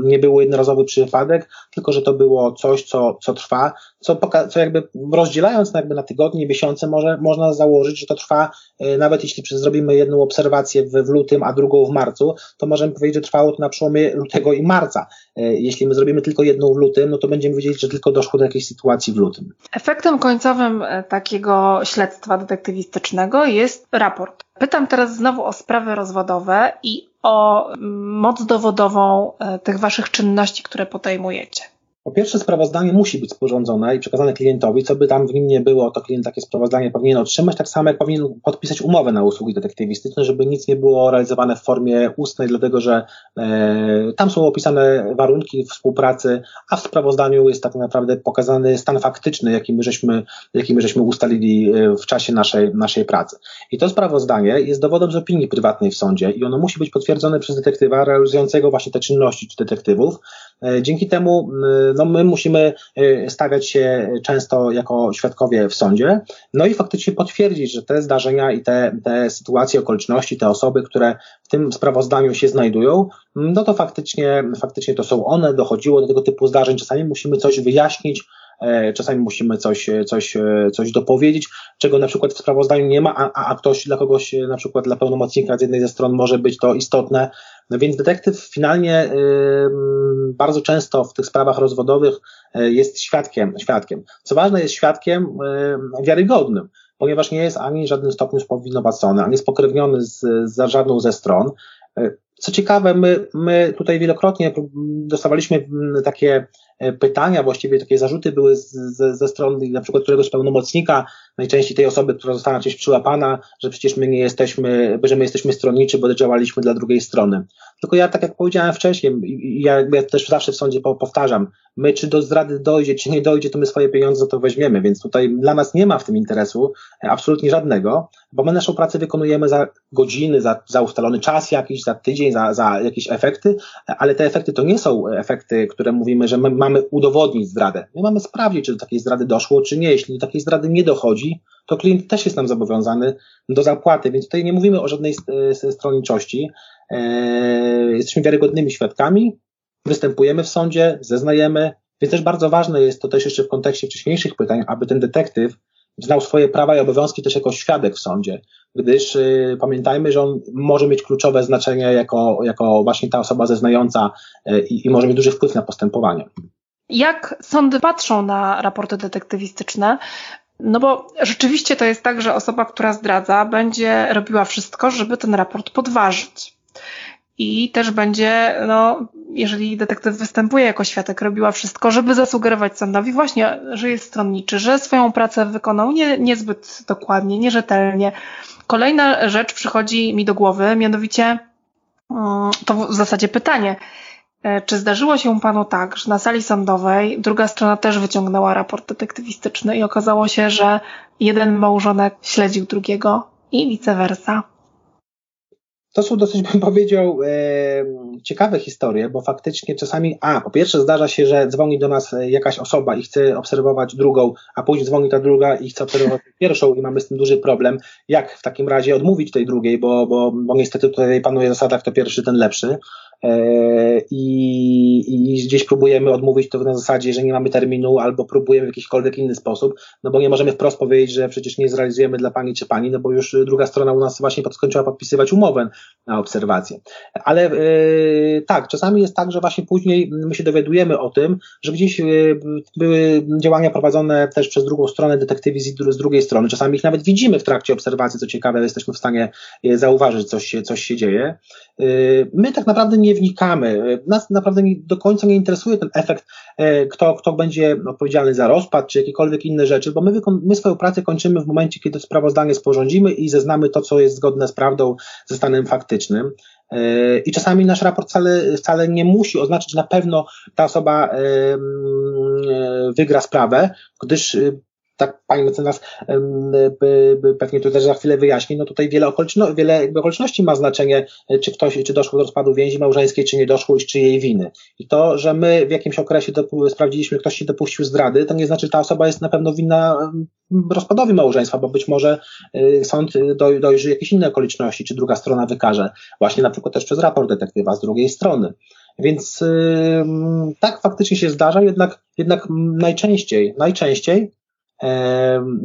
nie był jednorazowy przypadek, tylko że to było coś, co, co trwa, co, co jakby rozdzielając jakby na tygodnie, miesiące, może, można założyć, że to trwa, e, nawet jeśli zrobimy jedną obserwację w, w lutym, a drugą w marcu, to możemy powiedzieć, że trwało to na przełomie lutego i marca. E, jeśli my zrobimy tylko jedną w lutym, no to będziemy wiedzieć, że tylko doszło do jakiejś sytuacji w lutym. Efektem końcowym e, takiego śledztwa detektywistycznego jest raport. Pytam teraz znowu o sprawy rozwodowe i o moc dowodową tych waszych czynności, które podejmujecie. Po pierwsze, sprawozdanie musi być sporządzone i przekazane klientowi, co by tam w nim nie było, to klient takie sprawozdanie powinien otrzymać, tak samo jak powinien podpisać umowę na usługi detektywistyczne, żeby nic nie było realizowane w formie ustnej, dlatego że e, tam są opisane warunki współpracy, a w sprawozdaniu jest tak naprawdę pokazany stan faktyczny, jaki my żeśmy, jaki my żeśmy ustalili e, w czasie naszej, naszej pracy. I to sprawozdanie jest dowodem z opinii prywatnej w sądzie i ono musi być potwierdzone przez detektywa realizującego właśnie te czynności czy detektywów. E, dzięki temu no my musimy y, stawiać się często jako świadkowie w sądzie, no i faktycznie potwierdzić, że te zdarzenia i te, te sytuacje, okoliczności, te osoby, które w tym sprawozdaniu się znajdują, no to faktycznie, faktycznie to są one, dochodziło do tego typu zdarzeń, czasami musimy coś wyjaśnić, e, czasami musimy coś, coś, coś dopowiedzieć, czego na przykład w sprawozdaniu nie ma, a, a ktoś dla kogoś, na przykład dla pełnomocnika z jednej ze stron może być to istotne, no więc detektyw finalnie bardzo często w tych sprawach rozwodowych y, jest świadkiem, świadkiem. Co ważne, jest świadkiem wiarygodnym, ponieważ nie jest ani w żadnym stopniu spowinowacony, ani spokrewniony z, z żadną ze stron. Y, co ciekawe, my, my tutaj wielokrotnie dostawaliśmy takie e, pytania, właściwie takie zarzuty były z, z, ze strony na przykład któregoś pełnomocnika, najczęściej tej osoby, która została gdzieś przyłapana, że przecież my nie jesteśmy, że my jesteśmy stronniczy, bo działaliśmy dla drugiej strony. Tylko ja, tak jak powiedziałem wcześniej, ja, ja też zawsze w sądzie powtarzam, my czy do zdrady dojdzie, czy nie dojdzie, to my swoje pieniądze za to weźmiemy, więc tutaj dla nas nie ma w tym interesu e, absolutnie żadnego, bo my naszą pracę wykonujemy za godziny, za, za ustalony czas jakiś, za tydzień, za, za jakieś efekty, ale te efekty to nie są efekty, które mówimy, że my mamy udowodnić zdradę. My mamy sprawdzić, czy do takiej zdrady doszło, czy nie. Jeśli do takiej zdrady nie dochodzi, to klient też jest nam zobowiązany do zapłaty, więc tutaj nie mówimy o żadnej stronniczości. E, jesteśmy wiarygodnymi świadkami, występujemy w sądzie, zeznajemy, więc też bardzo ważne jest to też jeszcze w kontekście wcześniejszych pytań, aby ten detektyw znał swoje prawa i obowiązki też jako świadek w sądzie, gdyż y, pamiętajmy, że on może mieć kluczowe znaczenie jako, jako właśnie ta osoba zeznająca y, i może mieć duży wpływ na postępowanie. Jak sądy patrzą na raporty detektywistyczne? No bo rzeczywiście to jest tak, że osoba, która zdradza, będzie robiła wszystko, żeby ten raport podważyć. I też będzie, no, jeżeli detektyw występuje jako świadek, robiła wszystko, żeby zasugerować sądowi właśnie, że jest stronniczy, że swoją pracę wykonał nie, niezbyt dokładnie, nierzetelnie. Kolejna rzecz przychodzi mi do głowy, mianowicie mm, to w zasadzie pytanie. E, czy zdarzyło się panu tak, że na sali sądowej druga strona też wyciągnęła raport detektywistyczny i okazało się, że jeden małżonek śledził drugiego i vice versa? to są dosyć, bym powiedział, e, ciekawe historie, bo faktycznie czasami, a po pierwsze zdarza się, że dzwoni do nas jakaś osoba i chce obserwować drugą, a później dzwoni ta druga i chce obserwować pierwszą i mamy z tym duży problem. Jak w takim razie odmówić tej drugiej, bo, bo, bo niestety tutaj panuje zasada, kto pierwszy, ten lepszy. E, i, i gdzieś próbujemy odmówić to na zasadzie, że nie mamy terminu, albo próbujemy w jakikolwiek inny sposób, no bo nie możemy wprost powiedzieć, że przecież nie zrealizujemy dla pani czy pani, no bo już druga strona u nas właśnie skończyła podpisywać umowę na obserwację. Ale yy, tak, czasami jest tak, że właśnie później my się dowiadujemy o tym, że gdzieś yy, były działania prowadzone też przez drugą stronę detektywi z, drugiej strony. Czasami ich nawet widzimy w trakcie obserwacji, co ciekawe, jesteśmy w stanie zauważyć, coś się, coś się dzieje. Yy, my tak naprawdę nie nie wnikamy. Nas naprawdę nie, do końca nie interesuje ten efekt, e, kto, kto będzie odpowiedzialny za rozpad, czy jakiekolwiek inne rzeczy, bo my, my swoją pracę kończymy w momencie, kiedy sprawozdanie sporządzimy i zeznamy to, co jest zgodne z prawdą, ze stanem faktycznym. E, I czasami nasz raport wcale, wcale nie musi oznaczać, że na pewno ta osoba e, wygra sprawę, gdyż tak pani mecenas pewnie to też za chwilę wyjaśni, no tutaj wiele, okoliczności, wiele okoliczności ma znaczenie, e, czy ktoś, czy doszło do rozpadu więzi małżeńskiej, czy nie doszło i z czyjej winy. I to, że my w jakimś okresie sprawdziliśmy, ktoś się dopuścił zdrady, to nie znaczy, że ta osoba jest na pewno winna rozpadowi małżeństwa, bo być może e, sąd do, dojrzy jakieś inne okoliczności, czy druga strona wykaże, właśnie na przykład też przez raport detektywa z drugiej strony. Więc tak faktycznie się zdarza, jednak, jednak najczęściej, najczęściej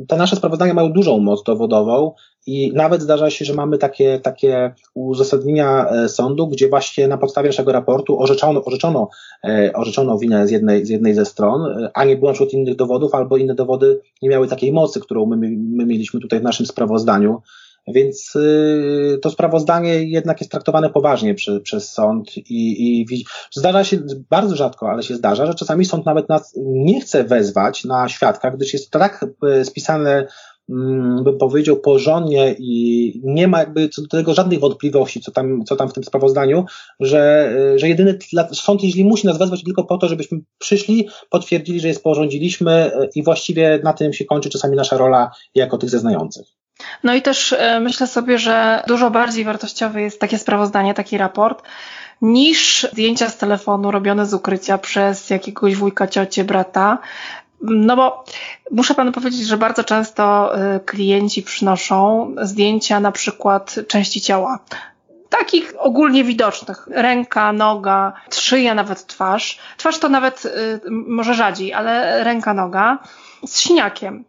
te nasze sprawozdania mają dużą moc dowodową i nawet zdarza się, że mamy takie, takie uzasadnienia e, sądu, gdzie właśnie na podstawie naszego raportu orzeczono, orzeczono, e, orzeczono winę z jednej, z jednej ze stron, a nie było na innych dowodów, albo inne dowody nie miały takiej mocy, którą my, my mieliśmy tutaj w naszym sprawozdaniu. Więc y, to sprawozdanie jednak jest traktowane poważnie przy, przez sąd i, i zdarza się, bardzo rzadko, ale się zdarza, że czasami sąd nawet nas nie chce wezwać na świadka, gdyż jest tak y, spisane mm, bym powiedział, porządnie i nie ma jakby co do tego żadnych wątpliwości, co tam, co tam w tym sprawozdaniu, że, y, że jedyny sąd, jeśli musi nas wezwać tylko po to, żebyśmy przyszli, potwierdzili, że je sporządziliśmy i właściwie na tym się kończy czasami nasza rola jako tych zeznających. No i też e, myślę sobie, że dużo bardziej wartościowe jest takie sprawozdanie, taki raport, niż zdjęcia z telefonu robione z ukrycia przez jakiegoś wujka, ciocię, brata. No bo muszę panu powiedzieć, że bardzo często e, klienci przynoszą zdjęcia na przykład części ciała. Takich ogólnie widocznych. Ręka, noga, szyja, nawet twarz. Twarz to nawet e, może rzadziej, ale ręka, noga z siniakiem.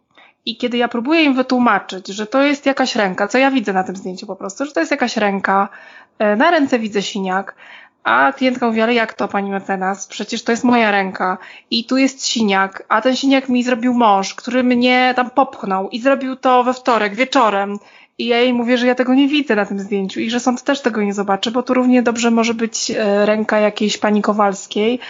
I kiedy ja próbuję im wytłumaczyć, że to jest jakaś ręka, co ja widzę na tym zdjęciu po prostu, że to jest jakaś ręka, e, na ręce widzę siniak, a klientka mówi, ale jak to pani mecenas? Przecież to jest moja ręka i tu jest siniak, a ten siniak mi zrobił mąż, który mnie tam popchnął i zrobił to we wtorek wieczorem. I ja jej mówię, że ja tego nie widzę na tym zdjęciu i że sąd też tego nie zobaczy, bo tu równie dobrze może być e, ręka jakiejś pani Kowalskiej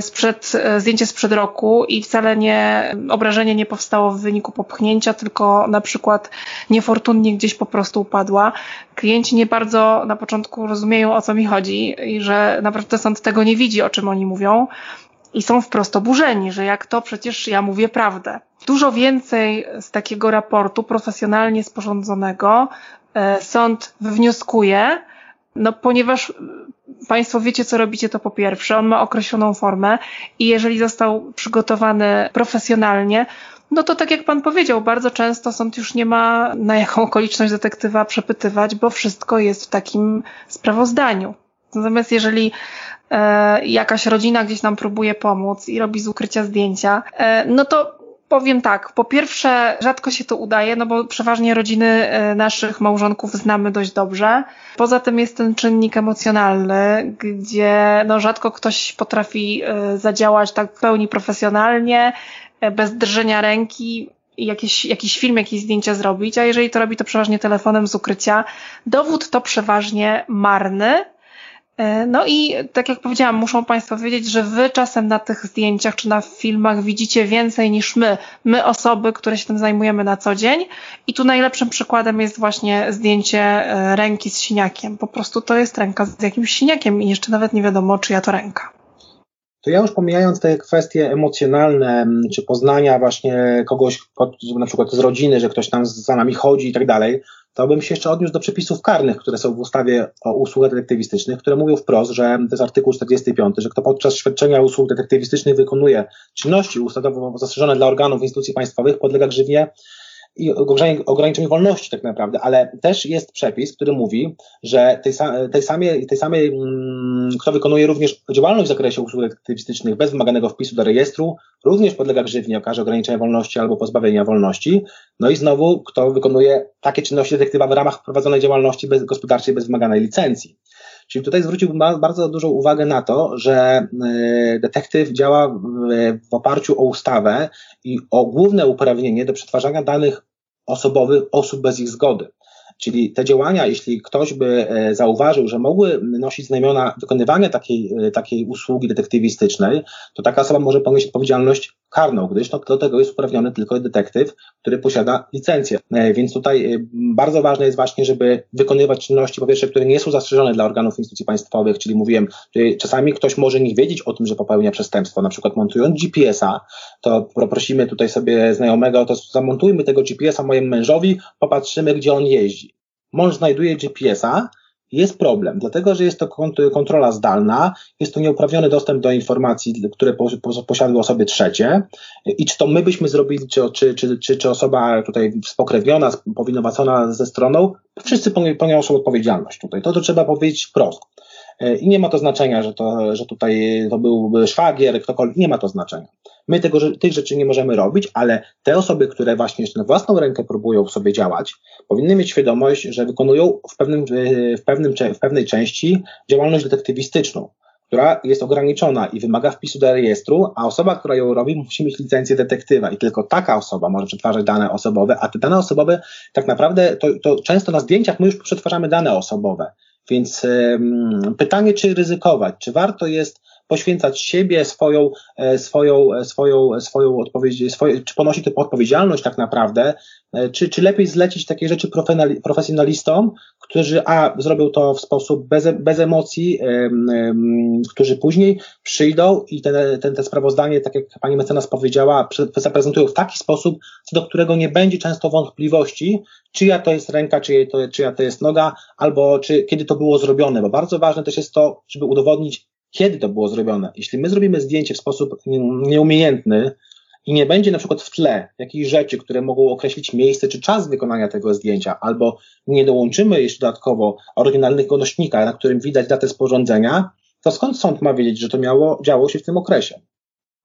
sprzed, e, zdjęcie sprzed roku i wcale nie, obrażenie nie powstało w wyniku popchnięcia, tylko na przykład niefortunnie gdzieś po prostu upadła. Klienci nie bardzo na początku rozumieją o co mi chodzi i że naprawdę sąd tego nie widzi, o czym oni mówią i są wprost oburzeni, że jak to przecież ja mówię prawdę. Dużo więcej z takiego raportu profesjonalnie sporządzonego e, sąd wywnioskuje, no ponieważ Państwo wiecie, co robicie, to po pierwsze, on ma określoną formę i jeżeli został przygotowany profesjonalnie, no to tak jak Pan powiedział, bardzo często sąd już nie ma na jaką okoliczność detektywa przepytywać, bo wszystko jest w takim sprawozdaniu. Natomiast jeżeli e, jakaś rodzina gdzieś nam próbuje pomóc i robi z ukrycia zdjęcia, e, no to Powiem tak, po pierwsze rzadko się to udaje, no bo przeważnie rodziny e, naszych małżonków znamy dość dobrze. Poza tym jest ten czynnik emocjonalny, gdzie no rzadko ktoś potrafi e, zadziałać tak w pełni profesjonalnie, e, bez drżenia ręki jakiś, jakiś film, jakieś zdjęcia zrobić, a jeżeli to robi to przeważnie telefonem z ukrycia, dowód to przeważnie marny, no i tak jak powiedziałam, muszą Państwo wiedzieć, że Wy czasem na tych zdjęciach czy na filmach widzicie więcej niż my. My osoby, które się tym zajmujemy na co dzień. I tu najlepszym przykładem jest właśnie zdjęcie e, ręki z siniakiem. Po prostu to jest ręka z jakimś siniakiem i jeszcze nawet nie wiadomo, czyja to ręka. To ja już pomijając te kwestie emocjonalne, czy poznania właśnie kogoś, na przykład z rodziny, że ktoś tam za nami chodzi i tak dalej, to bym się jeszcze odniósł do przepisów karnych, które są w ustawie o usługach detektywistycznych, które mówią wprost, że to jest artykuł 45, że kto podczas świadczenia usług detektywistycznych wykonuje czynności ustawowo zastrzeżone dla organów instytucji państwowych, podlega grzywnie i ograniczeniu wolności tak naprawdę, ale też jest przepis, który mówi, że tej, tej samej, tej samej mm, kto wykonuje również działalność w zakresie usług detektywistycznych bez wymaganego wpisu do rejestru, również podlega grzywnie o karze ograniczenia wolności albo pozbawienia wolności. No i znowu, kto wykonuje takie czynności detektywa w ramach prowadzonej działalności bez, gospodarczej bez wymaganej licencji. Czyli tutaj zwróciłbym bardzo dużą uwagę na to, że y, detektyw działa w oparciu o ustawę i o główne uprawnienie do przetwarzania danych osobowych osób bez ich zgody. Czyli te działania, jeśli ktoś by e, zauważył, że mogły nosić znamiona wykonywania takiej, e, takiej usługi detektywistycznej, to taka osoba może ponieść odpowiedzialność karną, gdyż no, do tego jest uprawniony tylko detektyw, który posiada licencję. E, więc tutaj bardzo ważne jest właśnie, żeby wykonywać czynności, po pierwsze, które nie są zastrzeżone dla organów instytucji państwowych, czyli mówiłem, czasami ktoś może nie wiedzieć o tym, że popełnia przestępstwo, na przykład montując GPS-a, to poprosimy tutaj sobie znajomego, to zamontujmy tego GPS-a mojemu mężowi, popatrzymy, gdzie on jeździ mąż znajduje GPS-a, jest problem, dlatego że jest to kontrola zdalna, jest to nieuprawniony dostęp do informacji, które posiadały osoby trzecie i czy to my byśmy zrobili, czy, czy, czy, czy, osoba tutaj spokrewniona, powinowacona ze stroną, wszyscy poniosą odpowiedzialność tutaj. To, to trzeba powiedzieć wprost. E, I nie ma to znaczenia, że, to, że tutaj to był szwagier, ktokolwiek, nie ma to znaczenia. My tego, tych rzeczy nie możemy robić, ale te osoby, które właśnie jeszcze na własną rękę próbują sobie działać, powinny mieć świadomość, że wykonują w, pewnym, w, pewnym, w pewnej części działalność detektywistyczną, która jest ograniczona i wymaga wpisu do rejestru, a osoba, która ją robi, musi mieć licencję detektywa i tylko taka osoba może przetwarzać dane osobowe, a te dane osobowe tak naprawdę to, to często na zdjęciach my już przetwarzamy dane osobowe. Więc pytanie, czy ryzykować, czy warto jest poświęcać siebie, swoją, e, swoją, e, swoją, swoją odpowiedź, swoje, czy ponosi tę odpowiedzialność tak naprawdę, e, czy, czy lepiej zlecić takie rzeczy profesjonalistom, którzy a zrobią to w sposób bez, bez emocji, którzy później przyjdą i te, te, te sprawozdanie, tak jak pani mecenas powiedziała, zaprezentują w taki sposób, co do którego nie będzie często wątpliwości, czyja to jest ręka, czyja to, czyja to jest noga, albo czy, kiedy to było zrobione, bo bardzo ważne też jest to, żeby udowodnić, kiedy to było zrobione. Jeśli my zrobimy zdjęcie w sposób nieumiejętny i nie będzie na przykład w tle jakichś rzeczy, które mogą określić miejsce czy czas wykonania tego zdjęcia, albo nie dołączymy jeszcze dodatkowo oryginalnego nośnika, na którym widać datę sporządzenia, to skąd sąd ma wiedzieć, że to miało, działo się w tym okresie?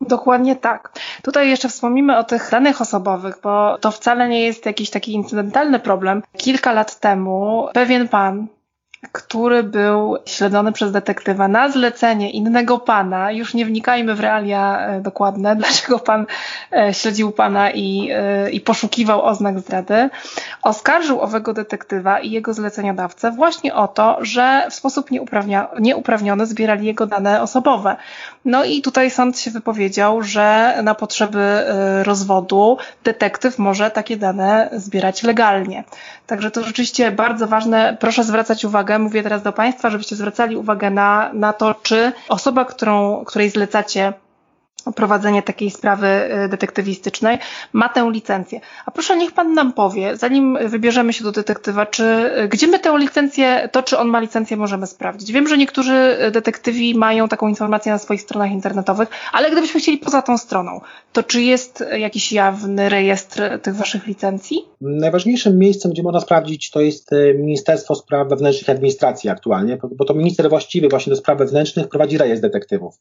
Dokładnie tak. Tutaj jeszcze wspomnimy o tych danych osobowych, bo to wcale nie jest jakiś taki incydentalny problem. Kilka lat temu pewien pan który był śledzony przez detektywa na zlecenie innego pana. Już nie wnikajmy w realia e, dokładne, dlaczego pan e, śledził pana i, e, i poszukiwał oznak zdrady. Oskarżył owego detektywa i jego zleceniodawcę właśnie o to, że w sposób nieuprawniony zbierali jego dane osobowe. No i tutaj sąd się wypowiedział, że na potrzeby rozwodu detektyw może takie dane zbierać legalnie. Także to rzeczywiście bardzo ważne. Proszę zwracać uwagę, mówię teraz do Państwa, żebyście zwracali uwagę na, na to, czy osoba, którą, której zlecacie prowadzenie takiej sprawy y, detektywistycznej, ma tę licencję. A proszę, niech Pan nam powie, zanim wybierzemy się do detektywa, czy y, gdzie my tę licencję, to czy on ma licencję, możemy sprawdzić. Wiem, że niektórzy detektywi mają taką informację na swoich stronach internetowych, ale gdybyśmy chcieli poza tą stroną, to czy jest jakiś jawny rejestr tych Waszych licencji? Najważniejszym miejscem, gdzie można sprawdzić, to jest y, Ministerstwo Spraw Wewnętrznych i Administracji aktualnie, bo to minister właściwy właśnie do spraw wewnętrznych prowadzi rejestr detektywów.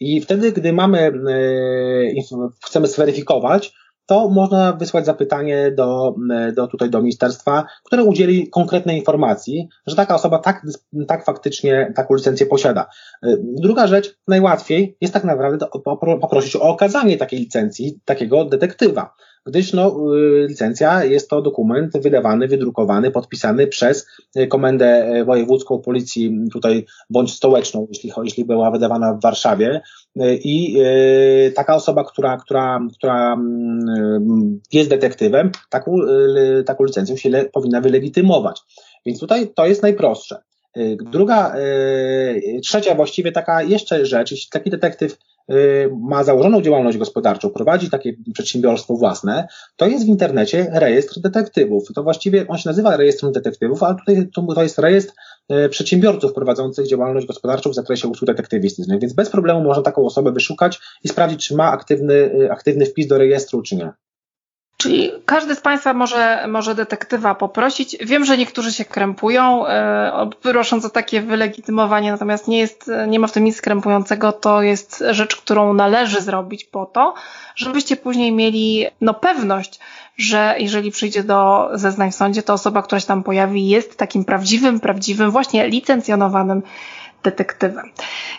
I wtedy, gdy mamy, e, chcemy zweryfikować, to można wysłać zapytanie do, e, do tutaj do ministerstwa, które udzieli konkretnej informacji, że taka osoba tak, tak faktycznie taką licencję posiada. E, druga rzecz, najłatwiej jest tak naprawdę poprosić o okazanie takiej licencji takiego detektywa gdyż no, y, licencja jest to dokument wydawany, wydrukowany, podpisany przez y, Komendę y, Wojewódzką Policji tutaj bądź stołeczną, jeśli, jeśli była wydawana w Warszawie i taka osoba, która, która, która jest detektywem, taką, taką licencję się le, powinna wylegitymować. Więc tutaj to jest najprostsze. Druga, trzecia właściwie taka jeszcze rzecz, jeśli taki detektyw ma założoną działalność gospodarczą, prowadzi takie przedsiębiorstwo własne, to jest w internecie rejestr detektywów. To właściwie on się nazywa rejestrem detektywów, ale tutaj to jest rejestr y, przedsiębiorców prowadzących działalność gospodarczą w zakresie usług detektywistycznych, więc bez problemu można taką osobę wyszukać i sprawdzić, czy ma aktywny, y, aktywny wpis do rejestru, czy nie. Czyli każdy z Państwa może, może detektywa poprosić. Wiem, że niektórzy się krępują, e, prosząc o takie wylegitymowanie, natomiast nie, jest, nie ma w tym nic krępującego. To jest rzecz, którą należy zrobić po to, żebyście później mieli no, pewność, że jeżeli przyjdzie do zeznań w sądzie, to osoba, która się tam pojawi, jest takim prawdziwym, prawdziwym, właśnie licencjonowanym detektywem.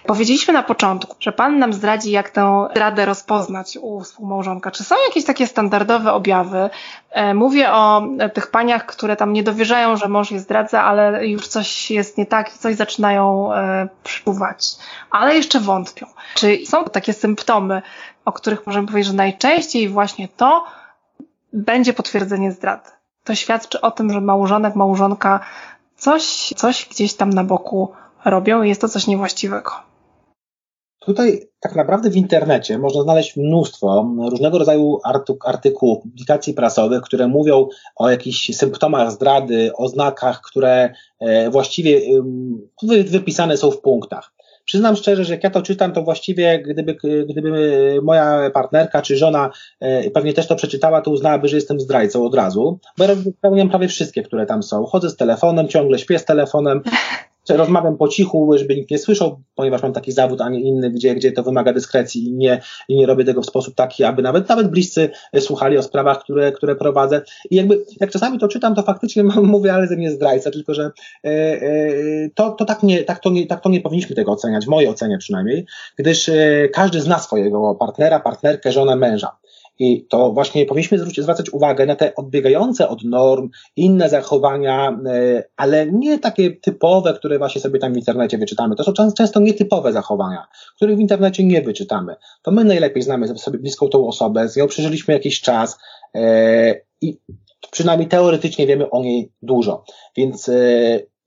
Powiedzieliśmy na początku, że Pan nam zdradzi, jak tę radę rozpoznać u współmałżonka. Czy są jakieś takie standardowe objawy? E, mówię o tych paniach, które tam nie dowierzają, że mąż je zdradza, ale już coś jest nie tak i coś zaczynają e, przypływać, ale jeszcze wątpią. Czy są takie symptomy, o których możemy powiedzieć, że najczęściej właśnie to będzie potwierdzenie zdrady? To świadczy o tym, że małżonek, małżonka coś, coś gdzieś tam na boku robią i jest to coś niewłaściwego. Tutaj tak naprawdę w internecie można znaleźć mnóstwo różnego rodzaju artykułów, publikacji prasowych, które mówią o jakichś symptomach zdrady, oznakach, które e, właściwie wypisane są w punktach. Przyznam szczerze, że jak ja to czytam, to właściwie gdyby, gdyby moja partnerka czy żona e, pewnie też to przeczytała, to uznałaby, że jestem zdrajcą od razu, bo ja spełniam prawie wszystkie, które tam są. Chodzę z telefonem, ciągle śpię z telefonem, rozmawiam po cichu, żeby nikt nie słyszał, ponieważ mam taki zawód, a nie inny, gdzie, gdzie to wymaga dyskrecji i nie, i nie robię tego w sposób taki, aby nawet, nawet bliscy słuchali o sprawach, które, które prowadzę. I jakby, jak czasami to czytam, to faktycznie mówię, ale ze mnie zdrajca, tylko że e, e, to, to, tak, nie, tak, to nie, tak to nie powinniśmy tego oceniać, w mojej ocenie przynajmniej, gdyż e, każdy zna swojego partnera, partnerkę, żonę, męża. I to właśnie powinniśmy zwracać uwagę na te odbiegające od norm, inne zachowania, e, ale nie takie typowe, które właśnie sobie tam w internecie wyczytamy. To są często nietypowe zachowania, których w internecie nie wyczytamy. To my najlepiej znamy sobie bliską tą osobę, z nią przeżyliśmy jakiś czas e, i przynajmniej teoretycznie wiemy o niej dużo. Więc e,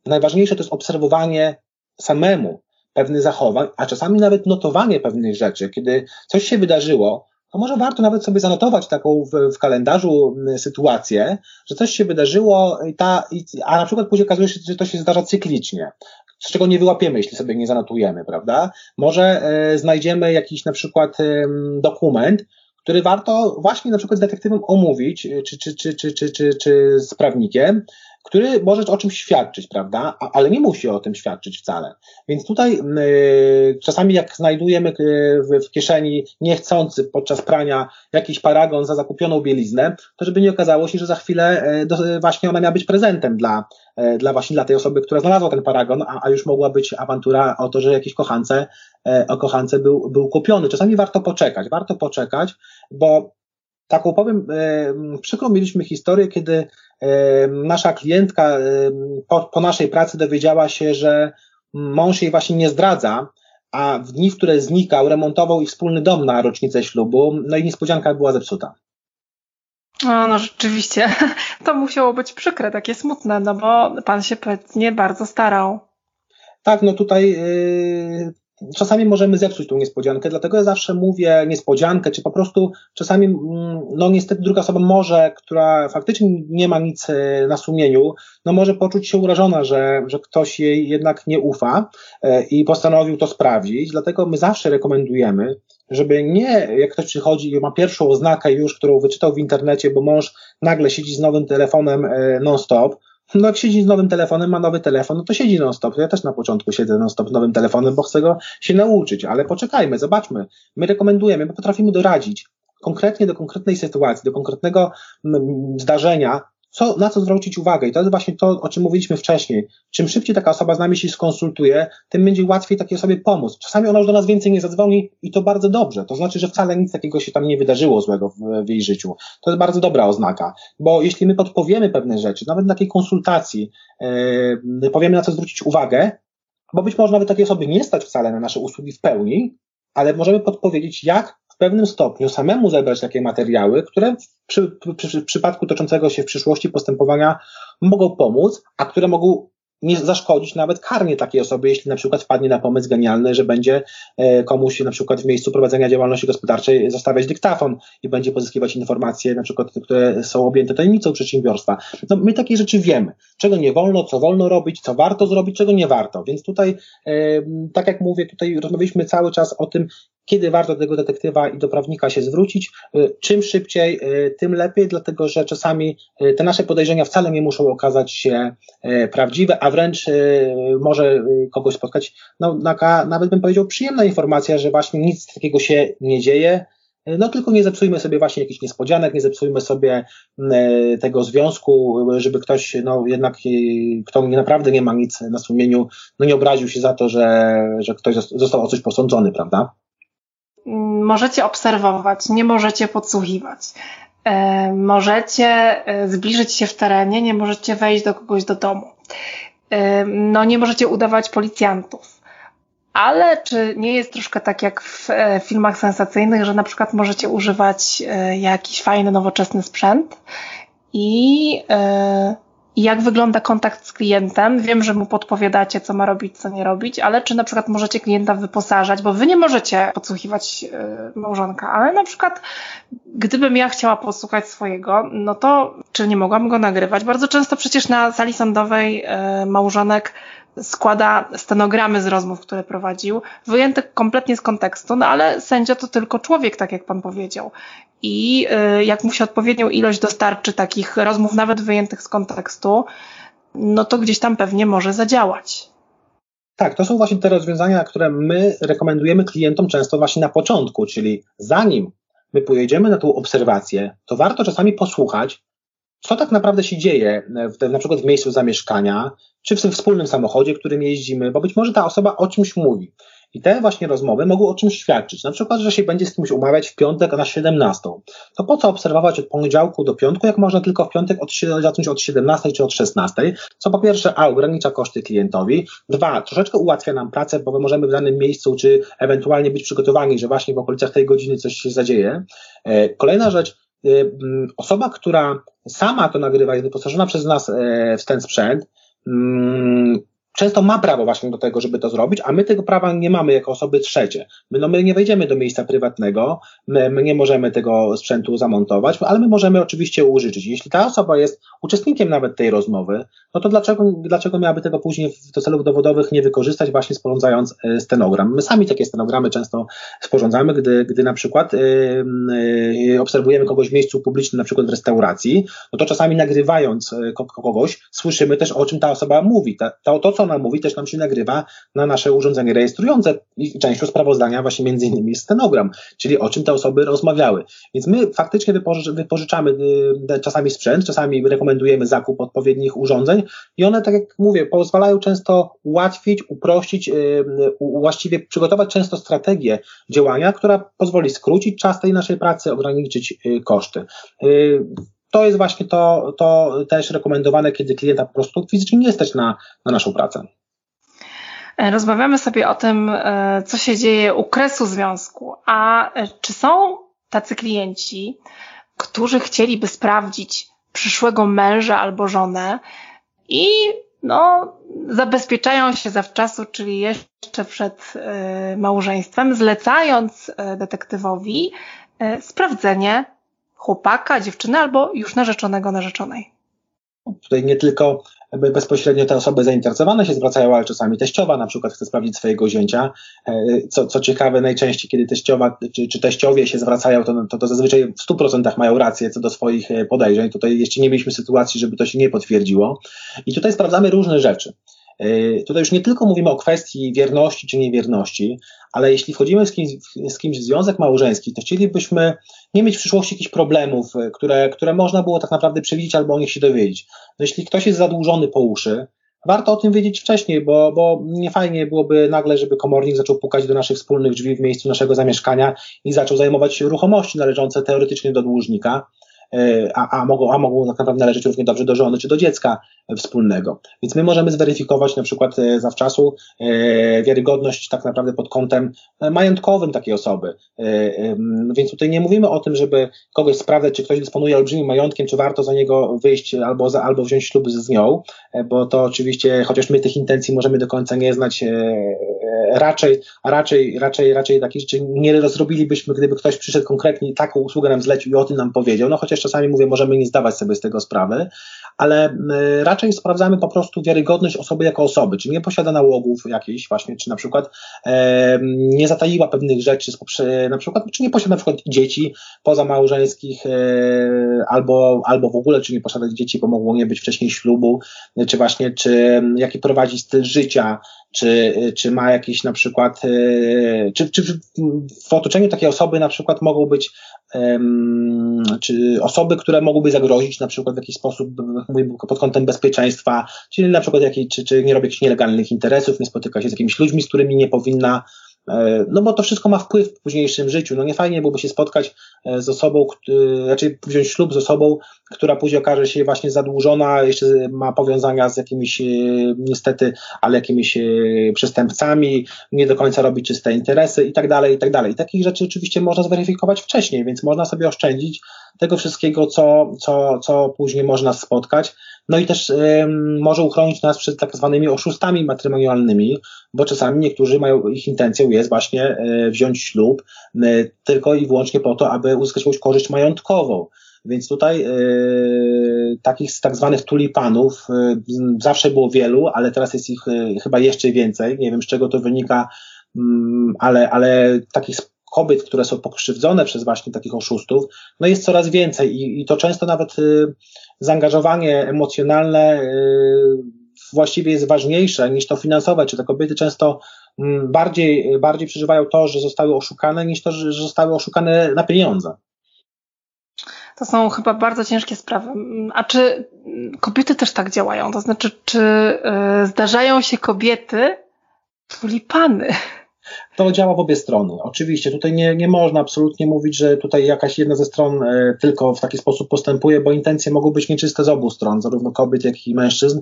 najważniejsze to jest obserwowanie samemu pewnych zachowań, a czasami nawet notowanie pewnych rzeczy. Kiedy coś się wydarzyło, to może warto nawet sobie zanotować taką w, w kalendarzu sytuację, że coś się wydarzyło, i ta, i, a na przykład później okazuje się, że to się zdarza cyklicznie z czego nie wyłapiemy, jeśli sobie nie zanotujemy, prawda? Może e, znajdziemy jakiś na przykład e, dokument, który warto właśnie na przykład z detektywem omówić, czy, czy, czy, czy, czy, czy, czy z prawnikiem, który może o czymś świadczyć, prawda? ale nie musi o tym świadczyć wcale. Więc tutaj y, czasami jak znajdujemy y, w, w, kieszeni niechcący podczas prania jakiś paragon za zakupioną bieliznę, to żeby nie okazało się, że za chwilę do, właśnie ona miała być prezentem dla, y, dla właśnie dla tej osoby, która znalazła ten paragon, a, a już mogła być awantura o to, że jakiś kochance, y, o kochance był, był kupiony. Czasami warto poczekać, warto poczekać, bo taką powiem, y, przykrą mieliśmy historię, kiedy nasza klientka po, po naszej pracy dowiedziała się, że mąż jej właśnie nie zdradza, a w dni, w które znikał, remontował ich wspólny dom na rocznicę ślubu, no i niespodzianka była zepsuta. No, no rzeczywiście, to musiało być przykre, takie smutne, no bo pan się pewnie bardzo starał. Tak, no tutaj czasami możemy zepsuć tą niespodziankę, dlatego ja zawsze mówię niespodziankę, czy po prostu czasami, mm, no niestety druga osoba może, która faktycznie nie ma nic e, na sumieniu, no może poczuć się urażona, że, że ktoś jej jednak nie ufa e, i postanowił to sprawdzić, dlatego my zawsze rekomendujemy, żeby nie, jak ktoś przychodzi i ma pierwszą oznakę już, którą wyczytał w internecie, bo mąż nagle siedzi z nowym telefonem e, non-stop, no jak siedzi z nowym telefonem, ma nowy telefon, no to siedzi non-stop. Ja też na początku siedzę non-stop z nowym telefonem, bo chcę go się nauczyć, ale poczekajmy, zobaczmy. My rekomendujemy, my potrafimy doradzić konkretnie do konkretnej sytuacji, do konkretnego mm, zdarzenia, co, na co zwrócić uwagę. I to jest właśnie to, o czym mówiliśmy wcześniej. Czym szybciej taka osoba z nami się skonsultuje, tym będzie łatwiej takiej osobie pomóc. Czasami ona już do nas więcej nie zadzwoni i to bardzo dobrze. To znaczy, że wcale nic takiego się tam nie wydarzyło złego w, w jej życiu. To jest bardzo dobra oznaka, bo jeśli my podpowiemy pewne rzeczy, nawet na takiej konsultacji, yy, powiemy na co zwrócić uwagę, bo być może nawet takiej osoby nie stać wcale na nasze usługi w pełni, ale możemy podpowiedzieć, jak w pewnym stopniu samemu zebrać takie materiały, które przy, przy, przy przypadku toczącego się w przyszłości postępowania mogą pomóc, a które mogą nie zaszkodzić nawet karnie takiej osoby, jeśli na przykład wpadnie na pomysł genialny, że będzie e, komuś na przykład w miejscu prowadzenia działalności gospodarczej zostawiać dyktafon i będzie pozyskiwać informacje na przykład, które są objęte tajemnicą przedsiębiorstwa. No, my takie rzeczy wiemy, czego nie wolno, co wolno robić, co warto zrobić, czego nie warto. Więc tutaj, e, tak jak mówię, tutaj rozmawialiśmy cały czas o tym, kiedy warto do tego detektywa i do prawnika się zwrócić. Y, czym szybciej, y, tym lepiej, dlatego że czasami y, te nasze podejrzenia wcale nie muszą okazać się prawdziwe, a wręcz może kogoś spotkać, no, taka, nawet bym powiedział, przyjemna informacja, że właśnie nic takiego się nie dzieje, no tylko nie zepsujmy sobie właśnie jakichś niespodzianek, nie zepsujmy sobie tego związku, żeby ktoś, no jednak, kto naprawdę nie ma nic na sumieniu, no nie obraził się za to, że, że ktoś został o coś posądzony, prawda? Możecie obserwować, nie możecie podsłuchiwać. E, możecie e, zbliżyć się w terenie, nie możecie wejść do kogoś do domu. E, no, nie możecie udawać policjantów. Ale czy nie jest troszkę tak jak w filmach sensacyjnych, że na przykład możecie używać jakiś fajny, nowoczesny sprzęt i jak wygląda kontakt z klientem. Wiem, że mu podpowiadacie, co ma robić, co nie robić, ale czy na przykład możecie klienta wyposażać, bo wy nie możecie podsłuchiwać y, małżonka, ale na przykład gdybym ja chciała posłuchać swojego, no to czy nie mogłam go nagrywać? Bardzo często przecież na sali sądowej y, małżonek składa stenogramy z rozmów, które prowadził, wyjęte kompletnie z kontekstu, no ale sędzia to tylko człowiek, tak jak pan powiedział. I y, jak mu się odpowiednią ilość dostarczy takich rozmów, nawet wyjętych z kontekstu, no to gdzieś tam pewnie może zadziałać. Tak, to są właśnie te rozwiązania, które my rekomendujemy klientom często właśnie na początku, czyli zanim my pojedziemy na tą obserwację, to warto czasami posłuchać, co tak naprawdę się dzieje w, na przykład w miejscu zamieszkania, czy w tym wspólnym samochodzie, którym jeździmy, bo być może ta osoba o czymś mówi. I te właśnie rozmowy mogą o czymś świadczyć. Na przykład, że się będzie z kimś umawiać w piątek na 17. To po co obserwować od poniedziałku do piątku, jak można tylko w piątek od, zacząć od 17 czy od 16, co po pierwsze A ogranicza koszty klientowi, dwa troszeczkę ułatwia nam pracę, bo my możemy w danym miejscu, czy ewentualnie być przygotowani, że właśnie w okolicach tej godziny coś się zadzieje. E, kolejna rzecz, e, osoba, która sama to nagrywa, jest wyposażona przez nas e, w ten sprzęt, mm, często ma prawo właśnie do tego, żeby to zrobić, a my tego prawa nie mamy jako osoby trzecie. My, no, my nie wejdziemy do miejsca prywatnego, my, my nie możemy tego sprzętu zamontować, ale my możemy oczywiście użyczyć. Jeśli ta osoba jest uczestnikiem nawet tej rozmowy, no to dlaczego, dlaczego miałaby tego później do celów dowodowych nie wykorzystać, właśnie sporządzając e, stenogram? My sami takie stenogramy często sporządzamy, gdy, gdy na przykład yy, yy, obserwujemy kogoś w miejscu publicznym, na przykład w restauracji, no to czasami nagrywając kogoś, słyszymy też o czym ta osoba mówi. Ta, to, to, co ona mówi, też nam się nagrywa na nasze urządzenie rejestrujące i częścią sprawozdania właśnie między innymi jest stenogram, czyli o czym te osoby rozmawiały. Więc my faktycznie wypożyczamy y, czasami sprzęt, czasami rekomendujemy zakup odpowiednich urządzeń i one, tak jak mówię, pozwalają często ułatwić, uprościć, y, właściwie przygotować często strategię działania, która pozwoli skrócić czas tej naszej pracy, ograniczyć y, koszty to jest właśnie to, to też rekomendowane, kiedy klienta po prostu fizycznie nie stać na, na naszą pracę. E, rozmawiamy sobie o tym, e, co się dzieje u kresu związku. A e, czy są tacy klienci, którzy chcieliby sprawdzić przyszłego męża albo żonę i no, zabezpieczają się zawczasu, czyli jeszcze przed małżeństwem, zlecając detektywowi sprawdzenie chłopaka, dziewczyny albo już narzeczonego, narzeczonej. Tutaj nie tylko bezpośrednio te osoby zainteresowane się zwracają, ale czasami teściowa na przykład chce sprawdzić swojego zięcia. E, co, co ciekawe, najczęściej, kiedy teściowa czy, czy teściowie się zwracają, to, to, to zazwyczaj w 100% mają rację co do swoich e, podejrzeń. Tutaj jeszcze nie mieliśmy sytuacji, żeby to się nie potwierdziło. I tutaj sprawdzamy różne rzeczy. E, tutaj już nie tylko mówimy o kwestii wierności czy niewierności, ale jeśli wchodzimy z kimś, z kimś w związek małżeński, to chcielibyśmy nie mieć w przyszłości jakichś problemów, e, które, które można było tak naprawdę przewidzieć albo o nich się dowiedzieć. No jeśli ktoś jest zadłużony po uszy, warto o tym wiedzieć wcześniej, bo, bo nie fajnie byłoby nagle, żeby komornik zaczął pukać do naszych wspólnych drzwi w miejscu naszego zamieszkania i zaczął zajmować ruchomości należące teoretycznie do dłużnika. A, a, mogą, a mogą tak naprawdę należeć równie dobrze do żony czy do dziecka wspólnego. Więc my możemy zweryfikować na przykład zawczasu wiarygodność tak naprawdę pod kątem majątkowym takiej osoby. Więc tutaj nie mówimy o tym, żeby kogoś sprawdzać, czy ktoś dysponuje olbrzymim majątkiem, czy warto za niego wyjść albo, za, albo wziąć ślub z nią, bo to oczywiście, chociaż my tych intencji możemy do końca nie znać, raczej, raczej, raczej, raczej takich rzeczy nie rozrobilibyśmy, gdyby ktoś przyszedł konkretnie taką usługę nam zlecił i o tym nam powiedział. No chociaż czasami mówię, możemy nie zdawać sobie z tego sprawy, ale raczej sprawdzamy po prostu wiarygodność osoby jako osoby, czy nie posiada nałogów jakichś właśnie, czy na przykład e, nie zataiła pewnych rzeczy, na przykład, czy nie posiada na przykład dzieci pozamałżeńskich, e, albo, albo w ogóle, czy nie posiada dzieci, bo mogło nie być wcześniej ślubu, czy właśnie, czy jaki prowadzi styl życia, czy, czy ma jakieś na przykład, e, czy, czy w otoczeniu takiej osoby na przykład mogą być czy osoby, które mogłyby zagrozić na przykład w jakiś sposób pod kątem bezpieczeństwa, czyli na przykład jakiej, czy, czy nie robi jakichś nielegalnych interesów, nie spotyka się z jakimiś ludźmi, z którymi nie powinna no bo to wszystko ma wpływ w późniejszym życiu. No nie fajnie byłoby się spotkać e, z osobą, raczej wziąć ślub z osobą, która później okaże się właśnie zadłużona, jeszcze ma powiązania z jakimiś e, niestety, ale jakimiś przestępcami, nie do końca robi czyste interesy i tak dalej, i tak dalej. Takich rzeczy oczywiście można zweryfikować wcześniej, więc można sobie oszczędzić tego wszystkiego, co, co, co później można spotkać. No i też y, może uchronić nas przed tak zwanymi oszustami matrymonialnymi, bo czasami niektórzy mają, ich intencją jest właśnie y, wziąć ślub y, tylko i wyłącznie po to, aby uzyskać jakąś korzyść majątkową. Więc tutaj y, takich tak zwanych tulipanów y, zawsze było wielu, ale teraz jest ich y, chyba jeszcze więcej. Nie wiem z czego to wynika, mm, ale, ale takich kobiet, które są pokrzywdzone przez właśnie takich oszustów, no jest coraz więcej i, i to często nawet y, zaangażowanie emocjonalne y, właściwie jest ważniejsze niż to finansowe, czy te kobiety często mm, bardziej, bardziej przeżywają to, że zostały oszukane, niż to, że zostały oszukane na pieniądze. To są chyba bardzo ciężkie sprawy. A czy kobiety też tak działają? To znaczy, czy y, zdarzają się kobiety tulipany? To działa w obie strony. Oczywiście tutaj nie, nie można absolutnie mówić, że tutaj jakaś jedna ze stron e, tylko w taki sposób postępuje, bo intencje mogą być nieczyste z obu stron, zarówno kobiet, jak i mężczyzn.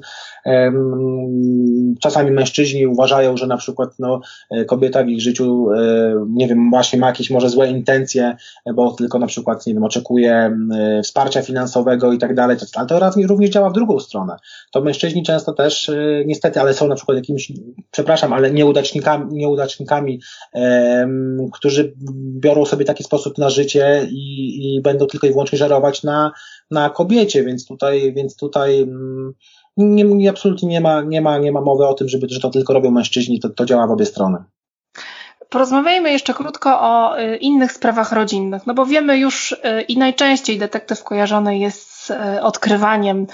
Czasami mężczyźni uważają, że na przykład no, e, kobieta w ich życiu, e, nie wiem, właśnie ma jakieś może złe intencje, bo tylko na przykład, nie wiem, oczekuje wsparcia finansowego i tak dalej, ale to również działa w drugą stronę. To mężczyźni często też, niestety, ale są na przykład jakimiś, przepraszam, ale nieudacznikami, nieudacznikami którzy biorą sobie taki sposób na życie i, i będą tylko i wyłącznie żerować na, na kobiecie, więc tutaj, więc tutaj mm, nie, nie, absolutnie nie ma, nie, ma, nie ma mowy o tym, żeby, że to tylko robią mężczyźni, to, to działa w obie strony. Porozmawiajmy jeszcze krótko o y, innych sprawach rodzinnych, no bo wiemy już y, i najczęściej detektyw kojarzony jest z y, odkrywaniem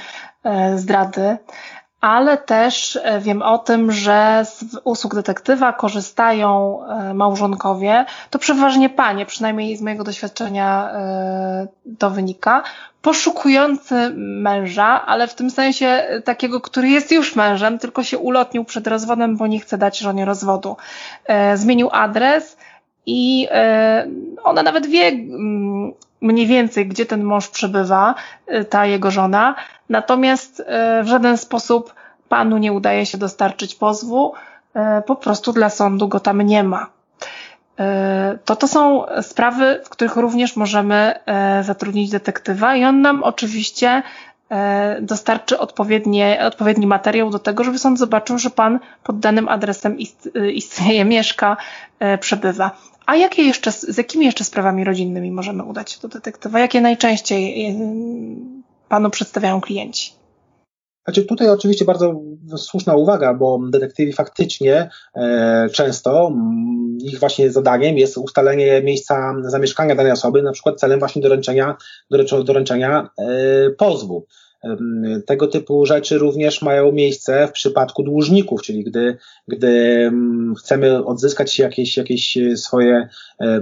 zdrady, ale też e, wiem o tym, że z usług detektywa korzystają e, małżonkowie, to przeważnie panie, przynajmniej z mojego doświadczenia e, to wynika, poszukujący męża, ale w tym sensie takiego, który jest już mężem, tylko się ulotnił przed rozwodem, bo nie chce dać żonie rozwodu. Zmienił adres i ona nawet wie mm, mniej więcej, gdzie ten mąż przebywa, ta jego żona, Natomiast e, w żaden sposób panu nie udaje się dostarczyć pozwu, e, po prostu dla sądu go tam nie ma. To to są sprawy, w których również możemy zatrudnić detektywa i on nam oczywiście dostarczy odpowiednie, odpowiedni materiał do tego, żeby sąd zobaczył, że pan pod danym adresem istnieje, mieszka, przebywa. A jakie jeszcze, z jakimi jeszcze sprawami rodzinnymi możemy udać się do detektywa? Jakie najczęściej panu przedstawiają klienci? Znaczy tutaj oczywiście bardzo słuszna uwaga, bo detektywi faktycznie e, często ich właśnie zadaniem jest ustalenie miejsca zamieszkania danej osoby, na przykład celem właśnie doręczenia, doręczenia e, pozwu. Tego typu rzeczy również mają miejsce w przypadku dłużników, czyli gdy, gdy chcemy odzyskać jakieś, jakieś swoje,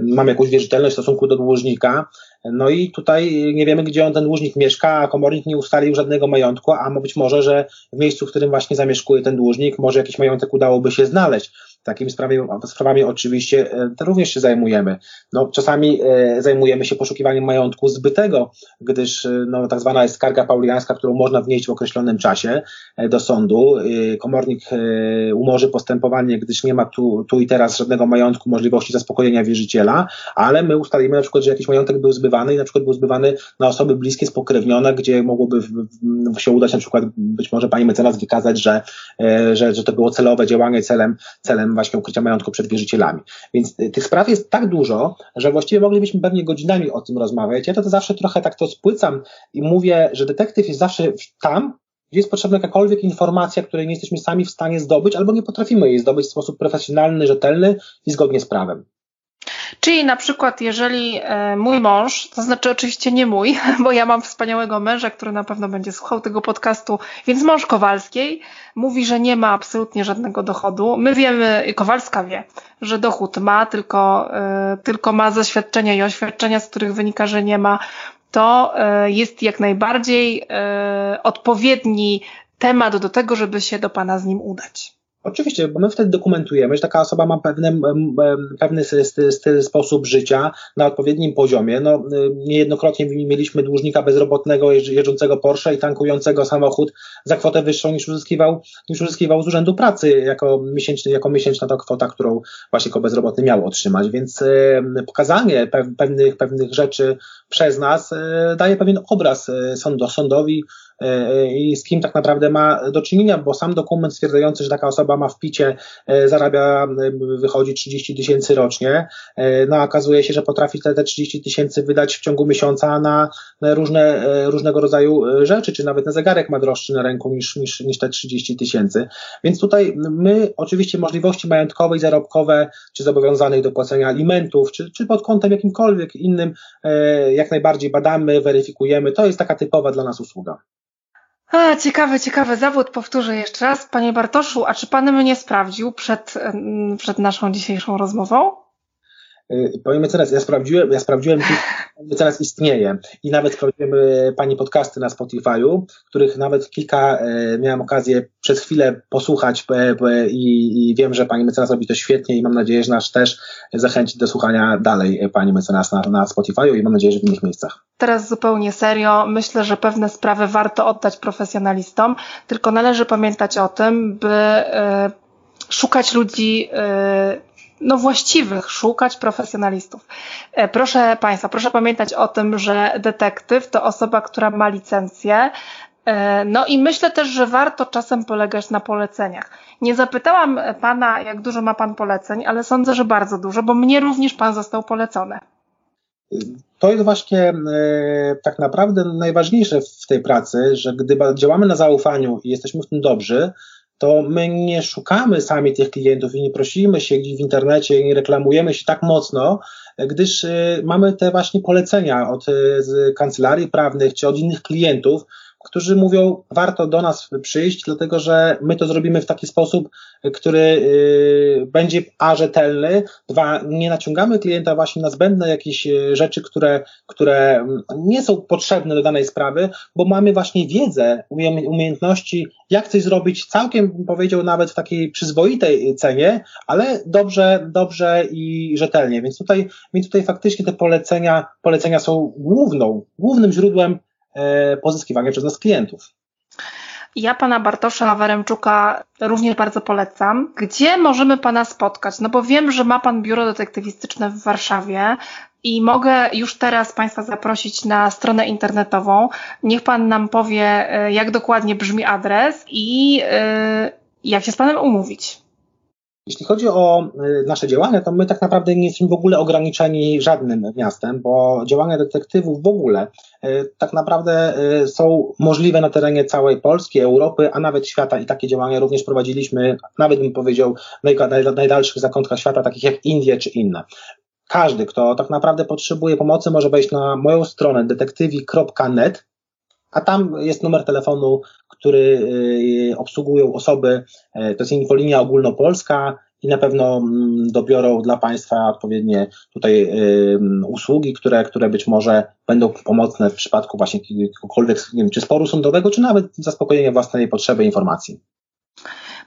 mamy jakąś wierzytelność w stosunku do dłużnika, no i tutaj nie wiemy, gdzie on ten dłużnik mieszka, a komornik nie ustalił żadnego majątku, a być może, że w miejscu, w którym właśnie zamieszkuje ten dłużnik, może jakiś majątek udałoby się znaleźć. Takimi sprawami, sprawami oczywiście również się zajmujemy. No, czasami zajmujemy się poszukiwaniem majątku zbytego, gdyż no, tak zwana jest skarga pauliańska, którą można wnieść w określonym czasie do sądu. Komornik umorzy postępowanie, gdyż nie ma tu, tu i teraz żadnego majątku, możliwości zaspokojenia wierzyciela, ale my ustalimy na przykład, że jakiś majątek był zbywany i na przykład był zbywany na osoby bliskie, spokrewnione, gdzie mogłoby się udać na przykład być może pani mecenas wykazać, że, e, że, że to było celowe działanie celem, celem właśnie ukrycia majątku przed wierzycielami. Więc e, tych spraw jest tak dużo, że właściwie moglibyśmy pewnie godzinami o tym rozmawiać. Ja to, to zawsze trochę tak to spłycam i mówię, że detektyw jest zawsze tam, gdzie jest potrzebna jakakolwiek informacja, której nie jesteśmy sami w stanie zdobyć, albo nie potrafimy jej zdobyć w sposób profesjonalny, rzetelny i zgodnie z prawem. Czyli na przykład, jeżeli e, mój mąż, to znaczy oczywiście nie mój, bo ja mam wspaniałego męża, który na pewno będzie słuchał tego podcastu, więc mąż Kowalskiej mówi, że nie ma absolutnie żadnego dochodu. My wiemy, Kowalska wie, że dochód ma, tylko, e, tylko ma zaświadczenia i oświadczenia, z których wynika, że nie ma. To e, jest jak najbardziej odpowiedni temat do tego, żeby się do Pana z nim udać. Oczywiście, bo my wtedy dokumentujemy, że taka osoba ma pewny, pewny styl, sposób życia na odpowiednim poziomie. No, niejednokrotnie mieliśmy dłużnika bezrobotnego jeżdżącego Porsche i tankującego samochód za kwotę wyższą niż uzyskiwał, niż uzyskiwał z Urzędu Pracy jako, miesięczny, jako miesięczna to kwota, którą właśnie jako bezrobotny miał otrzymać. Więc pokazanie pewnych, pewnych rzeczy przez nas e, daje pewien obraz sądowi, i z kim tak naprawdę ma do czynienia, bo sam dokument stwierdzający, że taka osoba ma w picie, e, zarabia, wychodzi 30 tysięcy rocznie, e, no okazuje się, że potrafi te, te 30 tysięcy wydać w ciągu miesiąca na różne, różnego rodzaju rzeczy, czy nawet na zegarek ma droższy na ręku niż, niż, niż te 30 tysięcy. Więc tutaj my oczywiście możliwości majątkowe i zarobkowe, czy zobowiązanych do płacenia alimentów, czy, czy pod kątem jakimkolwiek innym, jak najbardziej badamy, weryfikujemy. To jest taka typowa dla nas usługa. A, ciekawy, ciekawy zawód. Powtórzę jeszcze raz. Panie Bartoszu, a czy Pan mnie sprawdził przed, przed naszą dzisiejszą rozmową? Y, Powiem mecenas, ja sprawdziłem, ja sprawdziłem, mecenas istnieje i nawet sprawdziłem y, Pani podcasty na Spotify'u, których nawet kilka y, miałem okazję przez chwilę posłuchać i, i wiem, że Pani mecenas robi to świetnie i mam nadzieję, że nas też zachęci do słuchania dalej Pani mecenas na, na Spotify'u i mam nadzieję, że w innych miejscach. Teraz zupełnie serio, myślę, że pewne sprawy warto oddać profesjonalistom, tylko należy pamiętać o tym, by szukać ludzi no, właściwych, szukać profesjonalistów. E, proszę Państwa, proszę pamiętać o tym, że detektyw to osoba, która ma licencję. E, no i myślę też, że warto czasem polegać na poleceniach. Nie zapytałam Pana, jak dużo ma Pan poleceń, ale sądzę, że bardzo dużo, bo mnie również Pan został polecony. To jest właśnie e, tak naprawdę najważniejsze w tej pracy, że gdy działamy na zaufaniu i jesteśmy w tym dobrzy, to my nie szukamy sami tych klientów i nie prosimy się gdzieś w internecie i nie reklamujemy się tak mocno, gdyż y, mamy te właśnie polecenia od y, kancelarii prawnych czy od innych klientów, którzy mówią, warto do nas przyjść, dlatego że my to zrobimy w taki sposób, który y, będzie a rzetelny, dwa, nie naciągamy klienta właśnie na zbędne jakieś y, rzeczy, które, które nie są potrzebne do danej sprawy, bo mamy właśnie wiedzę, umiejętności, jak coś zrobić całkiem, powiedział, nawet w takiej przyzwoitej cenie, ale dobrze, dobrze i rzetelnie. Więc tutaj, więc tutaj faktycznie te polecenia, polecenia są główną, głównym źródłem E, pozyskiwania przez nas klientów. Ja pana Bartosza Weremczuka również bardzo polecam. Gdzie możemy pana spotkać? No bo wiem, że ma pan biuro detektywistyczne w Warszawie i mogę już teraz państwa zaprosić na stronę internetową. Niech pan nam powie, e, jak dokładnie brzmi adres i e, jak się z panem umówić. Jeśli chodzi o y, nasze działania, to my tak naprawdę nie jesteśmy w ogóle ograniczeni żadnym miastem, bo działania detektywów w ogóle y, tak naprawdę y, są możliwe na terenie całej Polski, Europy, a nawet świata i takie działania również prowadziliśmy, nawet bym powiedział, w najdalszych zakątkach świata, takich jak Indie czy inne. Każdy, kto tak naprawdę potrzebuje pomocy, może wejść na moją stronę detektywi.net, a tam jest numer telefonu, który y, obsługują osoby, e, to jest infolinia ogólnopolska i na pewno mm, dobiorą dla Państwa odpowiednie tutaj y, usługi, które, które być może będą pomocne w przypadku właśnie jakiegokolwiek, nie wiem, czy sporu sądowego, czy nawet zaspokojenia własnej potrzeby informacji.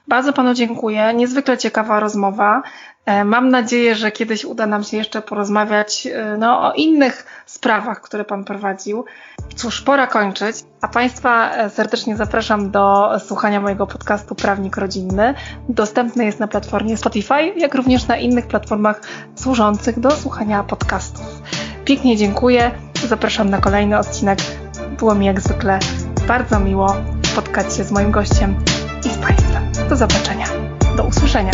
Bardzo Panu dziękuję. Niezwykle ciekawa rozmowa. E, mam nadzieję, że kiedyś uda nam się jeszcze porozmawiać e, no, o innych sprawach, które Pan prowadził. Cóż, pora kończyć, a Państwa e, serdecznie zapraszam do słuchania mojego podcastu Prawnik Rodzinny. Dostępny jest na platformie Spotify, jak również na innych platformach służących do słuchania podcastów. Pięknie dziękuję, zapraszam na kolejny odcinek. Było mi jak zwykle bardzo miło spotkać się z moim gościem i z Państwem. Do zobaczenia, do usłyszenia.